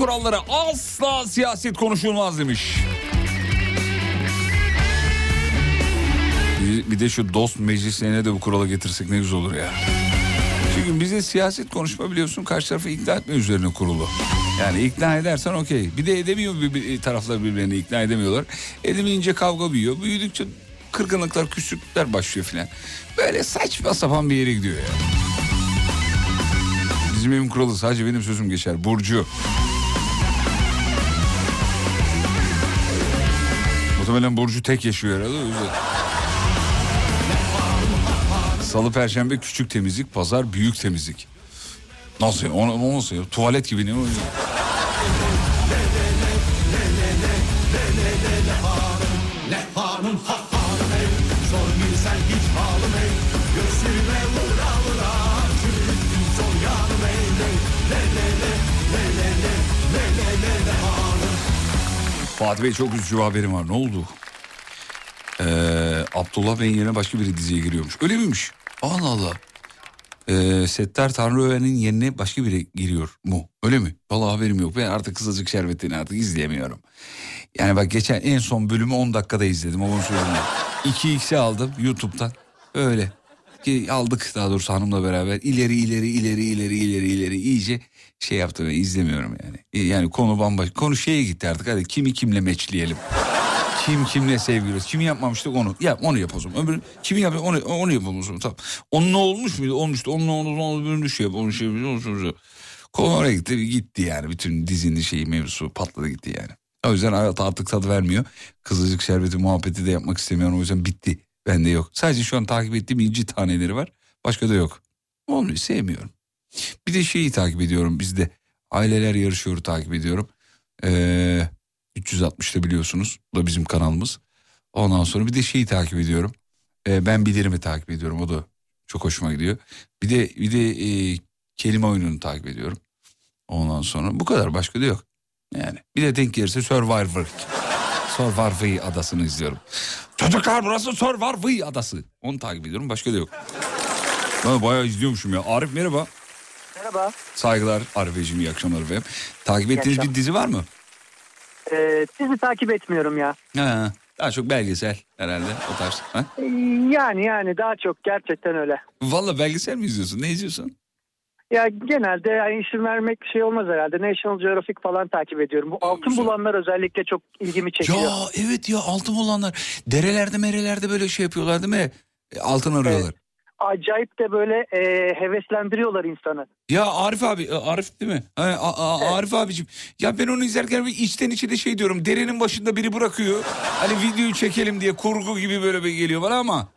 kuralları asla siyaset konuşulmaz demiş. Bir, de şu dost meclislerine de bu kuralı getirsek ne güzel olur ya. Çünkü bize siyaset konuşma biliyorsun karşı tarafı ikna etme üzerine kurulu. Yani ikna edersen okey. Bir de edemiyor bir, bir- taraflar birbirlerini ikna edemiyorlar. Edemeyince kavga büyüyor. Büyüdükçe kırgınlıklar, küslükler başlıyor filan. Böyle saçma sapan bir yere gidiyor ya. Bizim evin kuralı sadece benim sözüm geçer. Burcu. Muhtemelen Burcu tek yaşıyor herhalde. Salı, Perşembe küçük temizlik, Pazar büyük temizlik. Nasıl ya? O, o nasıl ya? Tuvalet gibi ne o? Fatih Bey çok üzücü bir haberim var. Ne oldu? Ee, Abdullah Bey'in yerine başka biri diziye giriyormuş. Öyle miymiş? Allah Allah. Ee, Settar Tanrıören'in yerine başka biri giriyor mu? Öyle mi? Vallahi haberim yok. Ben artık Kızılcık Şerbeti'ni artık izleyemiyorum. Yani bak geçen en son bölümü 10 dakikada izledim. Onu söyleyeyim. 2x'e aldım YouTube'dan. Öyle. Ki aldık daha doğrusu hanımla beraber. İleri ileri ileri ileri ileri ileri iyice şey yaptım. İzlemiyorum yani. Yani konu bambaşka. Konu şeye gitti artık. Hadi kimi kimle meçleyelim. Kim kimle sevgiliyiz? Kimi yapmamıştık onu. Ya onu yap o zaman. Öbürü kimi yapıyor onu, onu yapalım o zaman. Tamam. Onunla olmuş muydu? Olmuştu. Onunla onu onu öbürünü şey yap. Onu şey yap. Onu şey yap. Konu oraya gitti. Gitti yani. Bütün dizinin şeyi mevzusu patladı gitti yani. O yüzden hayat artık tadı vermiyor. Kızılcık şerbeti muhabbeti de yapmak istemiyorum. O yüzden bitti. Bende yok. Sadece şu an takip ettiğim inci taneleri var. Başka da yok. Olmuyor. Sevmiyorum. Bir de şeyi takip ediyorum bizde. Aileler yarışıyor takip ediyorum. Ee, 360'da biliyorsunuz. Bu da bizim kanalımız. Ondan sonra bir de şeyi takip ediyorum. Ee, ben bilirimi takip ediyorum. O da çok hoşuma gidiyor. Bir de bir de e, kelime oyununu takip ediyorum. Ondan sonra bu kadar başka da yok. Yani bir de denk gelirse Survivor. Survivor adasını izliyorum. Çocuklar burası Survivor adası. Onu takip ediyorum. Başka da yok. Ben bayağı izliyormuşum ya. Arif merhaba. Merhaba. Saygılar Arifeciğim iyi akşamlar efendim. Takip ettiğiniz bir dizi var mı? Ee, sizi takip etmiyorum ya. Ha, daha çok belgesel herhalde o tarz. Ha? Ee, Yani yani daha çok gerçekten öyle. Valla belgesel mi izliyorsun? Ne izliyorsun? Ya genelde yani isim vermek şey olmaz herhalde. National Geographic falan takip ediyorum. Bu altın bulanlar özellikle çok ilgimi çekiyor. Ya evet ya altın olanlar derelerde merelerde böyle şey yapıyorlar değil mi? E, Altın arıyorlar. Acayip de böyle e, heveslendiriyorlar insanı. Ya Arif abi e, Arif değil mi? Ha, A- A- Arif abicim. Ya ben onu izlerken bir içten içe de şey diyorum. Derenin başında biri bırakıyor. Hani videoyu çekelim diye kurgu gibi böyle bir geliyor bana ama.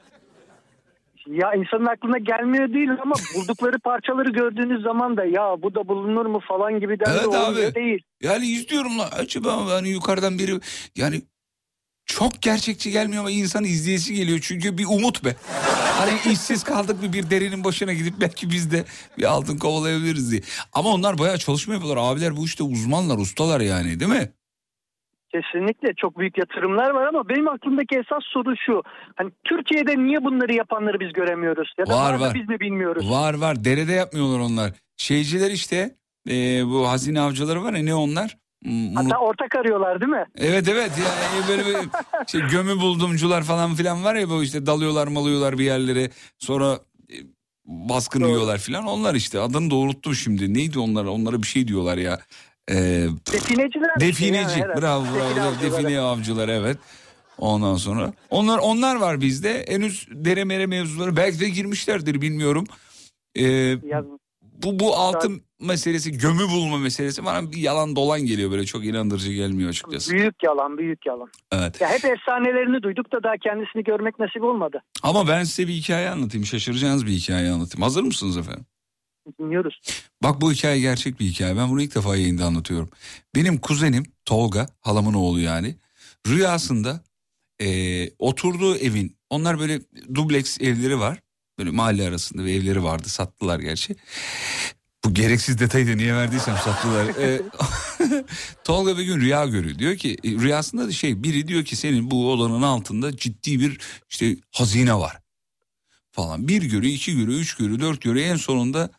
Ya insanın aklına gelmiyor değil ama buldukları parçaları gördüğünüz zaman da ya bu da bulunur mu falan gibi de Evet olmuyor abi. değil. Yani izliyorum lan acaba hani yukarıdan biri yani çok gerçekçi gelmiyor ama insan izleyesi geliyor çünkü bir umut be. Hani işsiz kaldık bir bir derinin başına gidip belki biz de bir altın kovalayabiliriz diye. Ama onlar bayağı çalışma yapıyorlar. Abiler bu işte uzmanlar, ustalar yani değil mi? Kesinlikle çok büyük yatırımlar var ama benim aklımdaki esas soru şu. Hani Türkiye'de niye bunları yapanları biz göremiyoruz? Ya da Var, var. biz mi bilmiyoruz? Var var derede yapmıyorlar onlar. Şeyciler işte e, bu hazine avcıları var ya ne onlar? Hatta ortak arıyorlar değil mi? Evet evet yani böyle bir [laughs] şey gömü buldumcular falan filan var ya bu işte dalıyorlar malıyorlar bir yerlere sonra e, baskın Doğru. yiyorlar filan onlar işte adını da unuttum şimdi neydi onlar onlara bir şey diyorlar ya. Ee, Defineciler. defineci Yani, bravo Define bravo avcıları. define avcılar evet. Ondan sonra onlar onlar var bizde henüz dere mere mevzuları belki de girmişlerdir bilmiyorum. Ee, bu bu altın meselesi gömü bulma meselesi bana bir yalan dolan geliyor böyle çok inandırıcı gelmiyor açıkçası. büyük yalan büyük yalan. Evet. Ya hep efsanelerini duyduk da daha kendisini görmek nasip olmadı. Ama ben size bir hikaye anlatayım. Şaşıracağınız bir hikaye anlatayım. Hazır mısınız efendim? Dinliyoruz. Bak bu hikaye gerçek bir hikaye. Ben bunu ilk defa yayında anlatıyorum. Benim kuzenim Tolga, halamın oğlu yani. Rüyasında eee, oturduğu evin, onlar böyle dubleks evleri var. Böyle mahalle arasında bir evleri vardı. Sattılar gerçi. Bu gereksiz detayı da niye verdiysem sattılar. Eee, [laughs] [laughs] Tolga bir gün rüya görüyor. Diyor ki e, rüyasında da şey biri diyor ki senin bu odanın altında ciddi bir işte hazine var falan. Bir görüyor, iki görüyor, üç görüyor, dört görüyor. En sonunda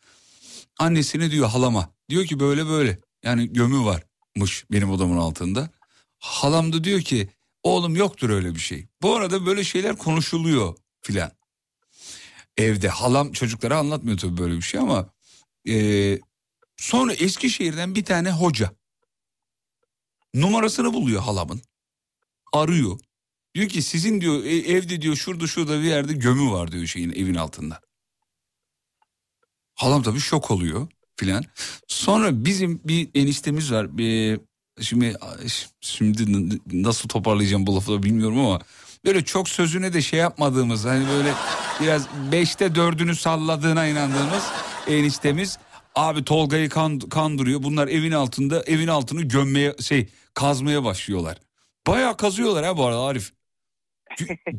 annesine diyor halama. Diyor ki böyle böyle. Yani gömü varmış benim odamın altında. Halam da diyor ki oğlum yoktur öyle bir şey. Bu arada böyle şeyler konuşuluyor filan. Evde halam çocuklara anlatmıyor tabii böyle bir şey ama eee, sonra Eskişehir'den bir tane hoca numarasını buluyor halamın. Arıyor. Diyor ki sizin diyor e- evde diyor şurada şurada bir yerde gömü var diyor şeyin evin altında. Halam tabii şok oluyor filan. Sonra bizim bir eniştemiz var. Bir, şimdi şimdi nasıl toparlayacağım bu lafı da bilmiyorum ama böyle çok sözüne de şey yapmadığımız hani böyle biraz beşte dördünü salladığına inandığımız eniştemiz abi Tolga'yı kan- kandırıyor. Bunlar evin altında evin altını gömmeye şey kazmaya başlıyorlar. Bayağı kazıyorlar ha bu arada Arif.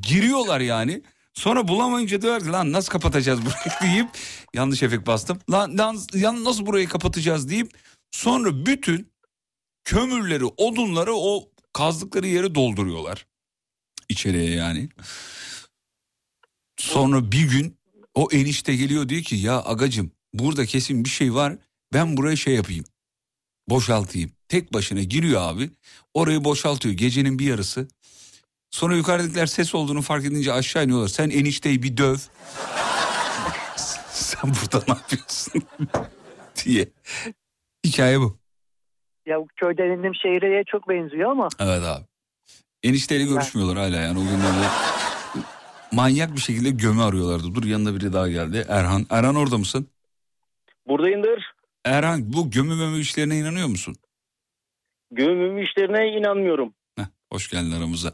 Giriyorlar yani. Sonra bulamayınca diyorlar ki lan nasıl kapatacağız burayı [laughs] deyip yanlış efekt bastım. Lan, lan, yan nasıl burayı kapatacağız deyip sonra bütün kömürleri, odunları o kazdıkları yere dolduruyorlar. İçeriye yani. Sonra bir gün o enişte geliyor diyor ki ya agacım burada kesin bir şey var ben buraya şey yapayım boşaltayım. Tek başına giriyor abi orayı boşaltıyor gecenin bir yarısı. Sonra yukarıdakiler ses olduğunu fark edince aşağı iniyorlar. Sen enişteyi bir döv. [laughs] Sen burada ne yapıyorsun? [laughs] diye. Hikaye bu. Ya köyden indim şehireye çok benziyor ama Evet abi. Enişteyle görüşmüyorlar hala yani o günlerde. [laughs] Manyak bir şekilde gömü arıyorlardı. Dur yanında biri daha geldi. Erhan. Erhan orada mısın? Buradayımdır. Erhan bu gömü mömü işlerine inanıyor musun? Gömüm işlerine inanmıyorum. Heh, hoş geldin aramıza.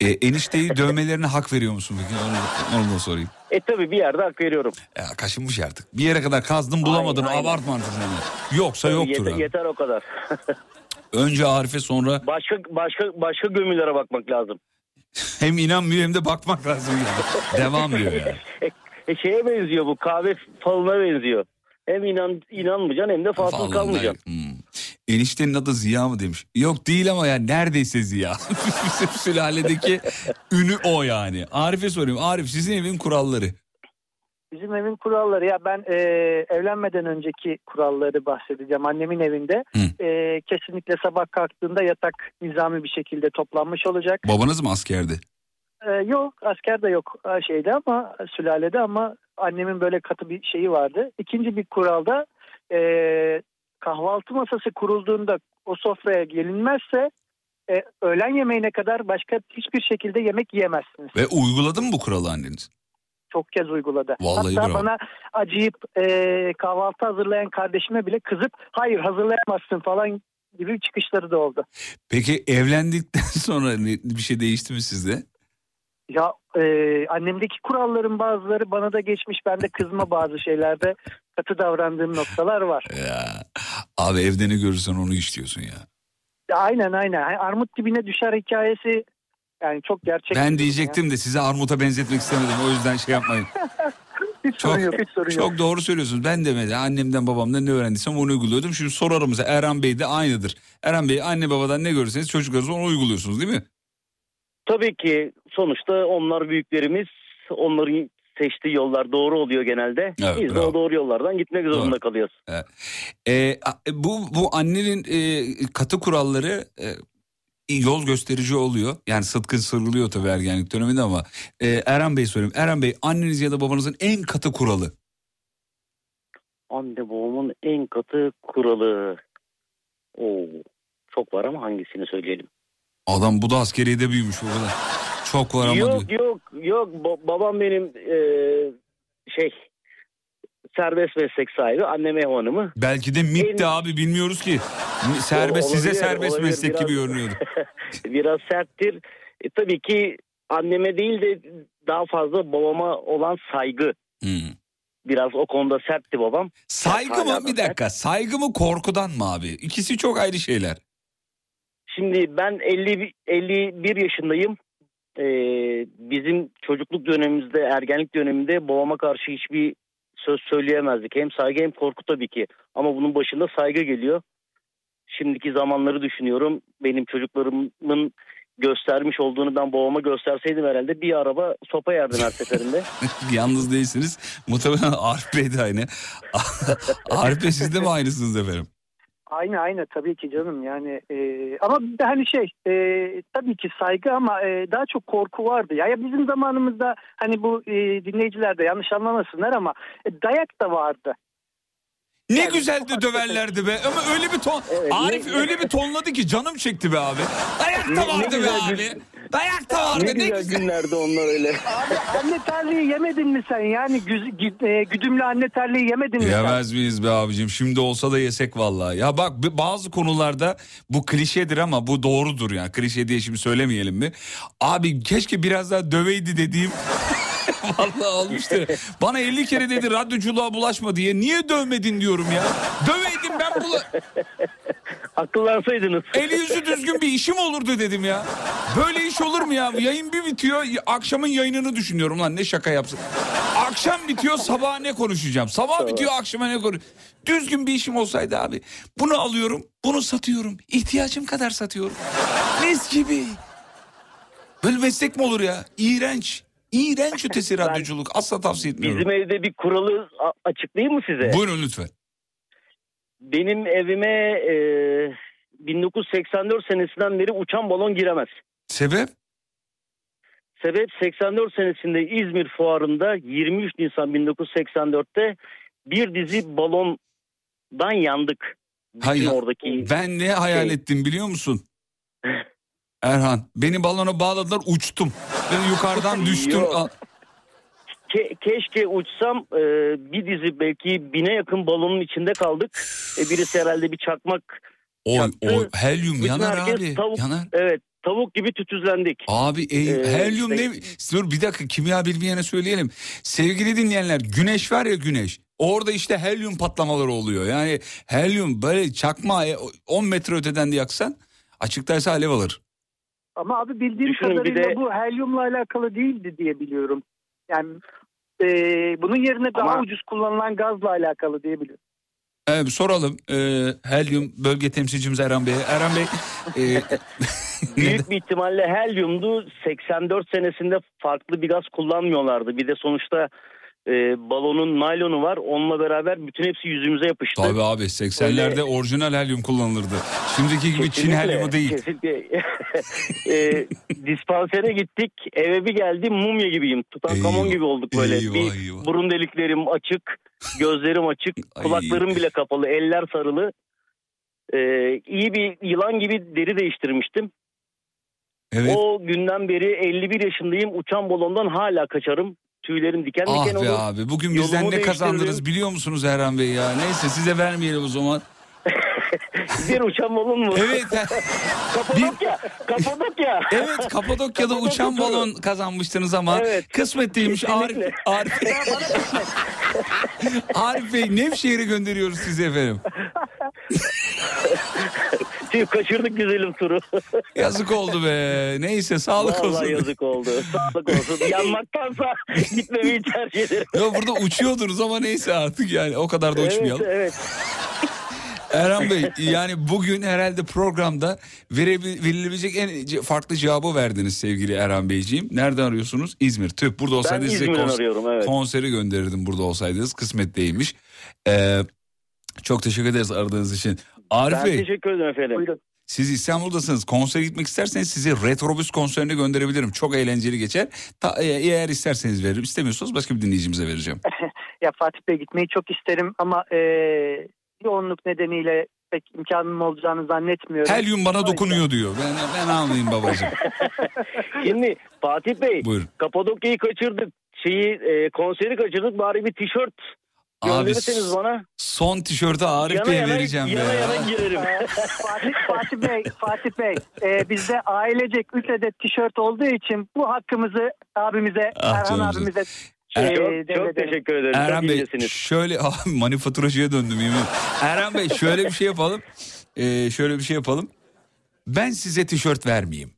E, enişteyi [laughs] dövmelerine hak veriyor musun peki? Onu, onu da sorayım. E tabi bir yerde hak veriyorum. Ya kaşınmış artık. Bir yere kadar kazdın bulamadın Aynen, aynen. abartma artık yani. Yoksa Tabii yoktur yeter, abi. yeter o kadar. [laughs] Önce Arif'e sonra Başka başka başka gömülere bakmak lazım. [laughs] hem inanmıyor hem de bakmak lazım yani. Devam diyor yani. E şeye benziyor bu kahve falına benziyor. Hem inan inanmayacaksın hem de fasıl kalmayacaksın. hmm. Eniştenin adı Ziya mı demiş. Yok değil ama ya neredeyse Ziya. [laughs] Bizim sülaledeki ünü o yani. Arif'e sorayım. Arif sizin evin kuralları. bizim evin kuralları ya ben e, evlenmeden önceki kuralları bahsedeceğim. Annemin evinde e, kesinlikle sabah kalktığında yatak nizami bir şekilde toplanmış olacak. Babanız mı askerdi? E, yok asker de yok e, şeyde ama sülalede ama annemin böyle katı bir şeyi vardı. İkinci bir kuralda e, kahvaltı masası kurulduğunda o sofraya gelinmezse e, öğlen yemeğine kadar başka hiçbir şekilde yemek yiyemezsiniz. Ve uyguladı mı bu kuralı anneniz? Çok kez uyguladı. Vallahi Hatta bravo. bana acıyıp e, kahvaltı hazırlayan kardeşime bile kızıp hayır hazırlayamazsın falan gibi çıkışları da oldu. Peki evlendikten [laughs] sonra bir şey değişti mi sizde? Ya e, annemdeki kuralların bazıları bana da geçmiş. Ben de kızma bazı şeylerde katı davrandığım noktalar var. Ya, abi evde ne görürsen onu işliyorsun ya. Ya, aynen aynen. Hani armut dibine düşer hikayesi yani çok gerçek. Ben diyecektim de size armuta benzetmek istemedim. O yüzden şey yapmayın. ya. [laughs] Hiç sorun yok hiç sorun yok. Çok doğru söylüyorsunuz. Ben de annemden babamdan ne öğrendiysem onu uyguluyordum. Şimdi sorarım mesela Erhan Bey de aynıdır. Erhan Bey anne babadan ne görürseniz çocuklarınız onu uyguluyorsunuz değil mi? Tabii ki sonuçta onlar büyüklerimiz. Onların seçtiği yollar doğru oluyor genelde. Evet, Biz de bravo. o doğru yollardan gitmek zorunda kalıyoruz. Ee, a- bu bu annenin e, katı kuralları e, yol gösterici oluyor. Yani sıtkın sırılıyor tabii ergenlik döneminde ama e, Erhan Bey söyleyeyim. Erhan Bey anneniz ya da babanızın en katı kuralı. Anne babamın en katı kuralı. Oo, çok var ama hangisini söyleyelim? Adam bu da askeriyede büyümüş o kadar. Çok var ama Yok diyor. yok yok Ba- babam benim e, şey serbest meslek sahibi annem ev hanımı. Belki de MIT de abi bilmiyoruz ki. Serbest size Olabilir, serbest olabilir. meslek Biraz- gibi görünüyordu. [laughs] Biraz serttir. E, tabii ki anneme değil de daha fazla babama olan saygı. Hmm. Biraz o konuda sertti babam. Saygı Hala mı? da Bir dakika. Saygı mı korkudan mı abi? İkisi çok ayrı şeyler. Şimdi ben 50 51 yaşındayım. Ee, bizim çocukluk dönemimizde, ergenlik döneminde babama karşı hiçbir söz söyleyemezdik. Hem saygı hem korku tabii ki. Ama bunun başında saygı geliyor. Şimdiki zamanları düşünüyorum. Benim çocuklarımın göstermiş olduğunu ben babama gösterseydim herhalde bir araba sopa yerdim her seferinde. [laughs] Yalnız değilsiniz. Muhtemelen Arif Bey de aynı. [laughs] Arif Bey siz de mi aynısınız efendim? Aynı aynı tabii ki canım yani e, ama hani şey e, tabii ki saygı ama e, daha çok korku vardı ya. ya bizim zamanımızda hani bu e, dinleyiciler de yanlış anlamasınlar ama e, dayak da vardı. Ne Yani güzel de döverlerdi be. Ama öyle bir ton. Evet, Arif ne- öyle bir tonladı ki canım çekti be abi. Dayak Ne- da ne vardı be abi. gün- Dayak da vardı. ne Ne güzel güzel. günlerdi onlar öyle. Abi anne terliği yemedin mi sen yani güz, gü- e, güdümlü anne terliği yemedin mi sen? Yemez miyiz be abicim? Şimdi olsa da yesek vallahi. Ya bak bazı konularda bu klişedir ama bu doğrudur yani. Klişe diye şimdi söylemeyelim mi? Abi keşke biraz daha döveydi dediğim [laughs] Vallahi olmuştu. Bana 50 kere dedi radyoculuğa bulaşma diye. Niye dövmedin diyorum ya. Döveydim ben bula... Akıllansaydınız. Eli yüzü düzgün bir işim olurdu dedim ya. Böyle iş olur mu ya? Yayın bir bitiyor. Akşamın yayınını düşünüyorum lan ne şaka yapsın. Akşam bitiyor sabah ne konuşacağım? Sabah bitiyor akşama ne konuş. Düzgün bir işim olsaydı abi. Bunu alıyorum, bunu satıyorum. İhtiyacım kadar satıyorum. Mis gibi. Böyle meslek mi olur ya? İğrenç. İğrenç [laughs] ötesi radyoculuk. Asla tavsiye etmiyorum. Bizim evde bir kuralı açıklayayım mı size? Buyurun lütfen. Benim evime e, 1984 senesinden beri uçan balon giremez. Sebep? Sebep 84 senesinde İzmir fuarında 23 Nisan 1984'te bir dizi balondan yandık. Hayır. oradaki Ben ne hayal şey. ettim biliyor musun? [laughs] Erhan beni balona bağladılar uçtum. Ben yukarıdan [laughs] düştüm. Yok. Ke- keşke uçsam e, bir dizi belki bine yakın balonun içinde kaldık. E, birisi herhalde bir çakmak. O, Çaktı. o helyum Bütün yanar abi. tavuk- Yanar. Evet tavuk gibi tütüzlendik. Abi e, Ee, helyum işte- ne? Dur bir dakika kimya bilmeyene söyleyelim. Sevgili dinleyenler güneş var ya güneş. Orada işte helyum patlamaları oluyor. Yani helyum böyle çakma e, 10 metre öteden de yaksan açıktaysa alev alır. Ama abi bildiğim Düşünün kadarıyla de- bu helyumla alakalı değildi diye biliyorum. Yani e, bunun yerine daha Ama- ucuz kullanılan gazla alakalı diye biliyorum. Evet, soralım e, helyum bölge temsilcimiz Erhan Bey'e. Erhan Bey e, [laughs] Büyük bir ihtimalle helyumdu. 84 senesinde farklı bir gaz kullanmıyorlardı. Bir de sonuçta e, balonun naylonu var. Onunla beraber bütün hepsi yüzümüze yapıştı. Tabii abi 80'lerde Öyle- orijinal helyum kullanılırdı. Şimdiki gibi Çin Kesinlikle, helyumu değil. Kesinlikle. [laughs] e, dispansere gittik. Eve bir geldim mumya gibiyim. Tutankamon Eyvah, gibi olduk böyle. eyvah, bir eyvah. burun deliklerim açık. Gözlerim açık. [laughs] Kulaklarım bile kapalı. Eller sarılı. E, iyi bir yılan gibi deri değiştirmiştim. Evet. O günden beri 51 yaşındayım. Uçan balondan hala kaçarım. Tüylerim diken Ah diken be olur. abi bugün Yolumu bizden ne kazandınız biliyor musunuz Erhan Bey ya? Neyse size vermeyelim o zaman. [laughs] Bir uçan balon mu? Evet. [laughs] Kapadokya. Kapadokya. Evet Kapadokya'da Kapadokya uçan turu. balon kazanmıştınız ama Evet. kısmet değilmiş. Arif. Arif, Arif Bey Nevşehir'e gönderiyoruz sizi efendim. [laughs] Kaçırdık güzelim turu. [laughs] Yazık oldu be. Neyse sağlık Vallahi olsun. yazık oldu. Sağlık olsun. Yanmaktansa [laughs] gitmemeyi tercih ederim. Ya burada uçuyordunuz ama neyse artık yani o kadar da uçmayalım. Evet, evet. [laughs] Erhan Bey yani bugün herhalde programda verilebilecek en farklı cevabı verdiniz sevgili Erhan Beyciğim. Nereden arıyorsunuz? İzmir. Tüh burada olsaydınız size İzmir'den kons- arıyorum, evet. konseri gönderirdim burada olsaydınız. Kısmet değilmiş. Ee, çok teşekkür ederiz aradığınız için. Arif Ben Bey teşekkür ederim efendim. Buyurun. siz İstanbul'dasınız. Konsere gitmek isterseniz sizi Retrobüs konserine gönderebilirim. Çok eğlenceli geçer. Ta- e- eğer isterseniz veririm. İstemiyorsanız başka bir dinleyicimize vereceğim. [laughs] Ya Fatih Bey gitmeyi çok isterim ama e, yoğunluk nedeniyle pek imkanım olacağını zannetmiyorum. Helyum bana dokunuyor diyor. Ben, ben anlayayım babacığım. [laughs] Şimdi Fatih Bey Buyurun. Kapadokya'yı kaçırdık. Şeyi e, konseri kaçırdık bari bir tişört Abi gönderirseniz bana. son tişörtü Arif Yana Bey'e yana, vereceğim yana ya. yana girerim. Ee, [laughs] Fatih, Fatih Bey, Fatih Bey, e, bizde ailecek 3 adet tişört olduğu için bu hakkımızı abimize, Ah Erhan canım abimize Er- e, çok, çok devredelim. teşekkür ederim. Erhan çok Bey incesiniz. şöyle Abi, [laughs] manifaturacıya döndüm yemin. Erhan Bey şöyle bir şey yapalım. Ee, şöyle bir şey yapalım. Ben size tişört vermeyeyim.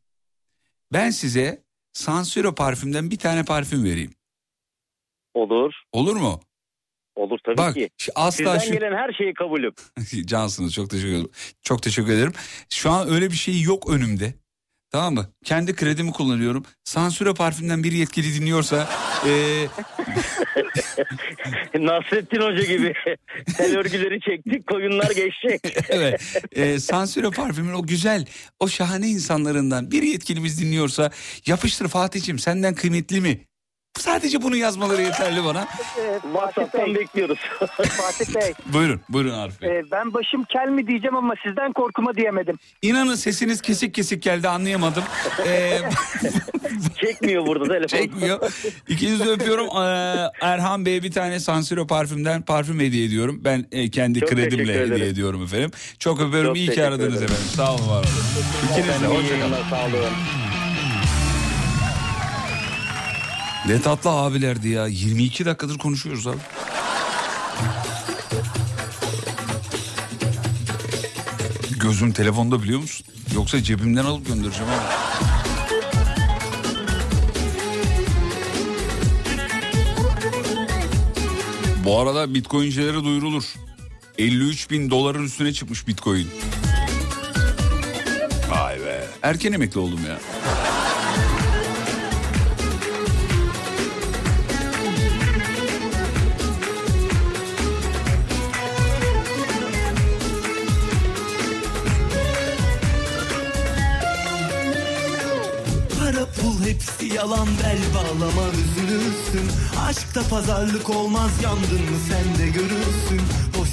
Ben size Sansiro parfümden bir tane parfüm vereyim. Olur. Olur mu? Olur tabii Bak ki. asla Sizden şu... gelen her şeyi kabulüm. [laughs] Cansınız çok teşekkür ederim. Çok teşekkür ederim. Şu an öyle bir şey yok önümde. Tamam mı? Kendi kredimi kullanıyorum. Sansüre parfümden bir yetkili dinliyorsa ee, [laughs] Nasrettin Hoca gibi. [laughs] Tel örgüleri çektik koyunlar geçecek. evet. E, Sansüre parfümün o güzel, o şahane insanlarından bir yetkilimiz dinliyorsa yapıştır Fatih'ciğim senden kıymetli mi? Sadece bunu yazmaları yeterli bana. E, Fatih WhatsApp'tan bekliyoruz. [laughs] Fatih Bey, Buyurun, buyurun Arif Bey. e, ben başım kel mi diyeceğim ama sizden korkuma diyemedim. İnanın sesiniz kesik kesik geldi anlayamadım. E, [laughs] Çekmiyor burada telefon. çekmiyor. İkinizi de öpüyorum. E, Erhan Bey'e bir tane Sansüre parfümden parfüm hediye ediyorum. Ben e, kendi Çok kredimle hediye ederim. ediyorum efendim. Çok öpüyorum. Çok İyi ki aradınız ederim. efendim. Sağ olun var olun. İkiniz de hoşçakalın. Sağ olun. Ne tatlı abilerdi ya. 22 dakikadır konuşuyoruz abi. Gözüm telefonda biliyor musun? Yoksa cebimden alıp göndereceğim ama. Bu arada bitcoincilere duyurulur. 53 bin doların üstüne çıkmış bitcoin. Vay be. Erken emekli oldum ya. Pul hepsi yalan bel bağlama üzülürsün. Aşkta pazarlık olmaz yandın mı sen de görürsün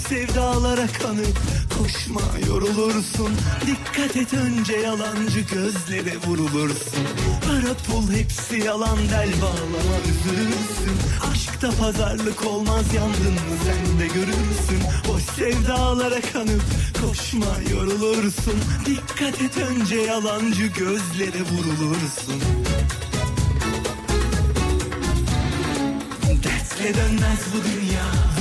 sevdalara kanıp koşma yorulursun. Dikkat et önce yalancı gözlere vurulursun. Para pul hepsi yalan bel bağlama üzülürsün. Aşkta pazarlık olmaz yandın mı sen de görürsün. Boş sevdalara kanıp koşma yorulursun. Dikkat et önce yalancı gözlere vurulursun. Dertle dönmez bu dünya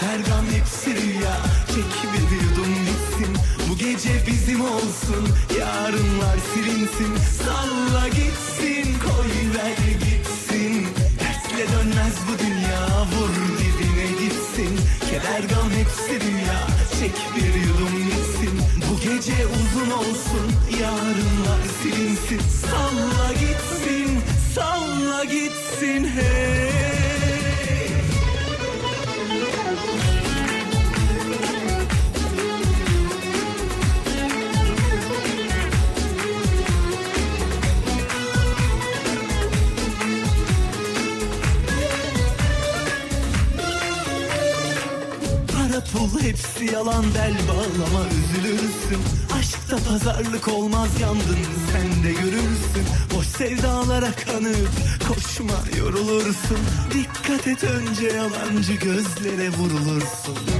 Keder gam hepsi rüya Çek bir yudum bitsin Bu gece bizim olsun Yarınlar silinsin. Salla gitsin Koy ver gitsin. Dertle dönmez bu dünya Vur dibine gitsin. Keder gam hepsi rüya Çek bir yudum bitsin Bu gece uzun olsun Yarınlar silinsin. Salla gitsin Salla gitsin hey Pul hepsi yalan bel bağlama üzülürsün. Aşkta pazarlık olmaz yandın sen de görürsün. Boş sevdalara kanıp koşma yorulursun. Dikkat et önce yalancı gözlere vurulursun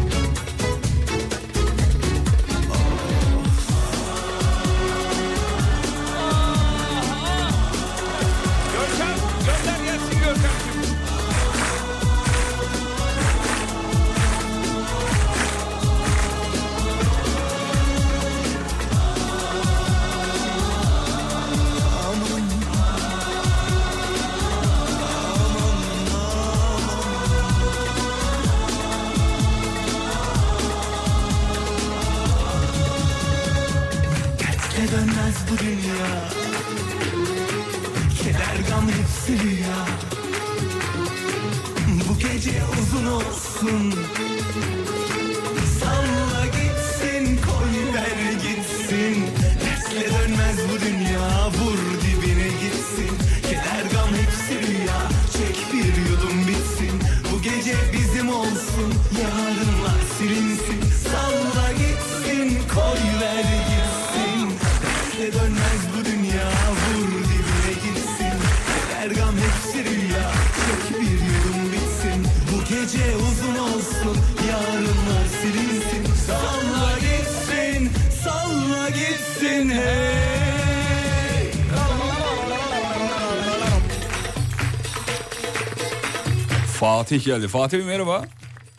Fatih geldi. Fatih Bey merhaba.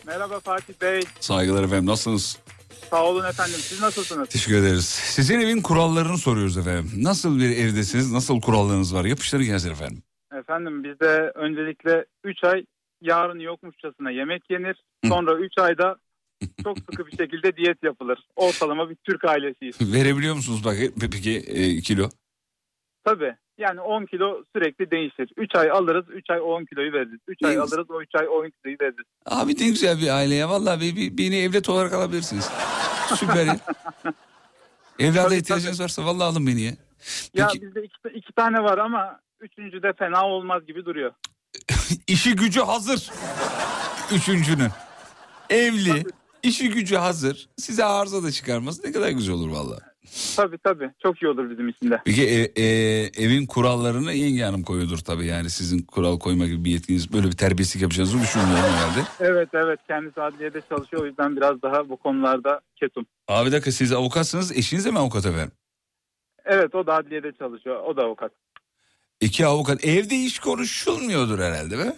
Merhaba Fatih Bey. Saygılar efendim nasılsınız? Sağ olun efendim. Siz nasılsınız? Teşekkür ederiz. Sizin evin kurallarını soruyoruz efendim. Nasıl bir evdesiniz? Nasıl kurallarınız var? Yapıştırın gelsin efendim. Efendim bizde öncelikle 3 ay yarın yokmuşçasına yemek yenir. Sonra 3 ayda çok sıkı bir şekilde diyet yapılır. Ortalama bir Türk ailesiyiz. [laughs] Verebiliyor musunuz bak peki e, kilo? Tabii. Yani 10 kilo sürekli değişir. 3 ay alırız, 3 ay 10 kiloyu veririz. 3 ay alırız, o 3 ay 10 kiloyu veririz. Abi ne güzel bir aile ya. Vallahi bir, bir- beni evlat olarak alabilirsiniz. Süper ya. [laughs] Evlada ihtiyacınız varsa vallahi alın beni ya. Ya Peki bizde iki, iki tane var ama üçüncü de fena olmaz gibi duruyor. [laughs] işi gücü hazır. Üçüncünün. Evli. işi gücü hazır. Size arıza da çıkarmaz. Ne kadar güzel olur vallahi. Tabii tabii. Çok iyi olur bizim için de. Peki e- e- evin kurallarını yenge hanım koyuyordur tabii yani sizin kural koyma gibi bir yetkiniz böyle bir terbiyesizlik yapacağınızı düşünmüyorum herhalde. Evet evet. Kendisi adliyede çalışıyor. O yüzden biraz daha bu konularda ketum. Abi dakika siz avukatsınız eşiniz de mi avukat efendim? Evet o da adliyede çalışıyor. O da avukat. İki avukat evde iş konuşulmuyordur herhalde be?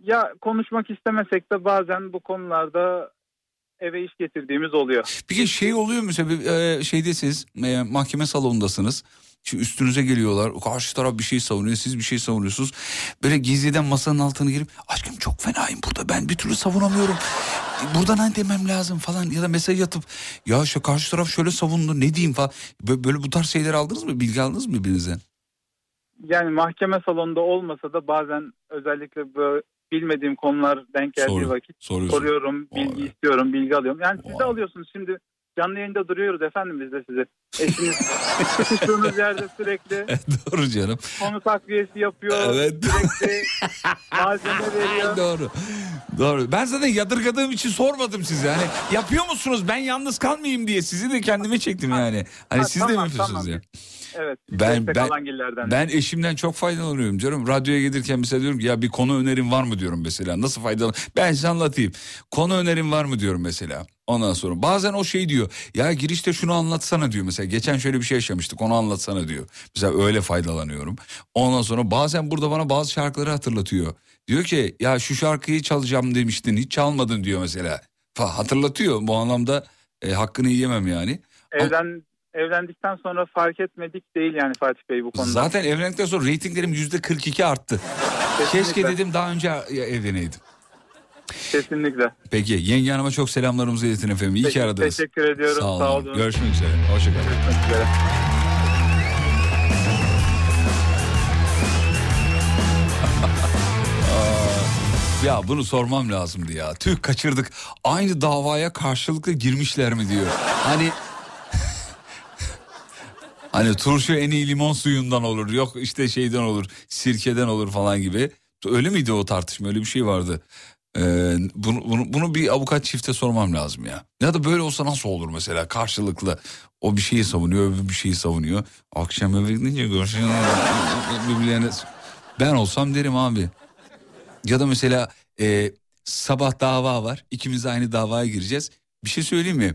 Ya konuşmak istemesek de bazen bu konularda eve iş getirdiğimiz oluyor. Peki şey oluyor mu mesela bir, e, şeydesiniz e, mahkeme salonundasınız. Şimdi üstünüze geliyorlar. Karşı taraf bir şey savunuyor. Siz bir şey savunuyorsunuz. Böyle gizliden masanın altına girip aşkım çok fenayım burada. Ben bir türlü savunamıyorum. Buradan ne demem lazım falan. Ya da mesaj atıp ya şu karşı taraf şöyle savundu ne diyeyim falan. Böyle, bu tarz şeyler aldınız mı? Bilgi aldınız mı birbirinizden? Yani mahkeme salonunda olmasa da bazen özellikle böyle bilmediğim konular denk geldiği Sor- vakit soruyorsun. soruyorum, bilgi istiyorum, bilgi alıyorum. Yani siz de alıyorsunuz şimdi canlı yayında duruyoruz efendim biz de size. Eşiniz [laughs] sıkıştığınız yerde sürekli [laughs] Doğru canım. konu takviyesi yapıyor. Evet. Sürekli [laughs] malzeme veriyor. Doğru. Doğru. Ben zaten yadırgadığım için sormadım size. Hani yapıyor musunuz ben yalnız kalmayayım diye sizi de kendime çektim yani. Hani Ha, siz de mi tamam, yapıyorsunuz tamam. ya? Evet. Ben ben ben eşimden çok faydalanıyorum diyorum. Radyoya gelirken mesela diyorum ki ya bir konu önerim var mı diyorum mesela. Nasıl faydalan? Ben size anlatayım. Konu önerim var mı diyorum mesela. Ondan sonra bazen o şey diyor. Ya girişte şunu anlatsana diyor mesela. Geçen şöyle bir şey yaşamıştık onu anlatsana diyor. Mesela öyle faydalanıyorum. Ondan sonra bazen burada bana bazı şarkıları hatırlatıyor. Diyor ki ya şu şarkıyı çalacağım demiştin hiç çalmadın diyor mesela. Hatırlatıyor bu anlamda e, hakkını yiyemem yani. Evlen, evlendikten sonra fark etmedik değil yani Fatih Bey bu konuda. Zaten evlendikten sonra reytinglerim yüzde 42 arttı. Keşke dedim daha önce evleneydim. Kesinlikle. Peki yenge hanıma çok selamlarımızı iletin efendim. İyi ki Peki, aradınız. teşekkür ediyorum, Sağ olun. sağ olun. Görüşmek üzere. Hoşçakalın. Görüşmek üzere. [laughs] Ya bunu sormam lazımdı ya. Tüh kaçırdık. Aynı davaya karşılıklı girmişler mi diyor. Hani Hani turşu en iyi limon suyundan olur. Yok işte şeyden olur. Sirkeden olur falan gibi. Öyle miydi o tartışma? Öyle bir şey vardı. Ee, bunu, bunu, bunu bir avukat çifte sormam lazım ya. Ya da böyle olsa nasıl olur mesela karşılıklı. O bir şeyi savunuyor, öbür bir şeyi savunuyor. Akşam eve gidince birbirlerine... Ben olsam derim abi. Ya da mesela e, sabah dava var. İkimiz aynı davaya gireceğiz. Bir şey söyleyeyim mi?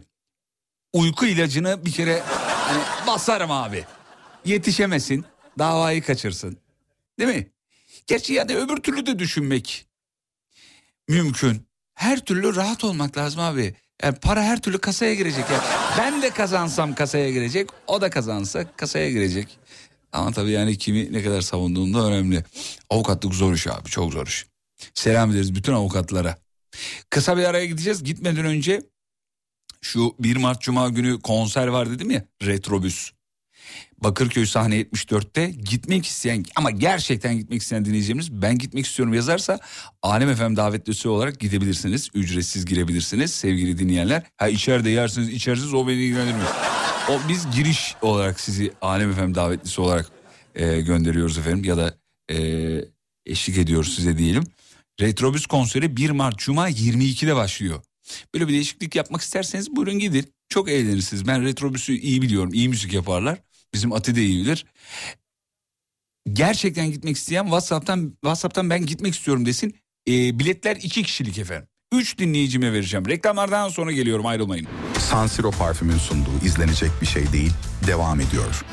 Uyku ilacını bir kere hani basarım abi. Yetişemesin. Davayı kaçırsın. Değil mi? Gerçi yani öbür türlü de düşünmek mümkün. Her türlü rahat olmak lazım abi. Yani para her türlü kasaya girecek. Yani ben de kazansam kasaya girecek. O da kazansa kasaya girecek. Ama tabii yani kimi ne kadar savunduğunda önemli. Avukatlık zor iş abi çok zor iş. Selam ederiz bütün avukatlara. Kısa bir araya gideceğiz. Gitmeden önce şu 1 Mart Cuma günü konser var dedim ya Retrobüs. Bakırköy sahne 74'te gitmek isteyen ama gerçekten gitmek isteyen dinleyeceğimiz ben gitmek istiyorum yazarsa Alem FM davetlisi olarak gidebilirsiniz. Ücretsiz girebilirsiniz sevgili dinleyenler. Ha içeride yersiniz içersiniz o beni ilgilendirmiyor. O biz giriş olarak sizi Alem FM davetlisi olarak e, gönderiyoruz efendim ya da e, eşlik ediyoruz size diyelim. Retrobüs konseri 1 Mart Cuma 22'de başlıyor. Böyle bir değişiklik yapmak isterseniz buyurun gidin. Çok eğlenirsiniz. Ben Retrobüs'ü iyi biliyorum. İyi müzik yaparlar. Bizim Ati de iyi bilir. Gerçekten gitmek isteyen WhatsApp'tan WhatsApp'tan ben gitmek istiyorum desin. E, biletler iki kişilik efendim. Üç dinleyicime vereceğim. Reklamlardan sonra geliyorum ayrılmayın. San Siro parfümün sunduğu izlenecek bir şey değil, devam ediyor.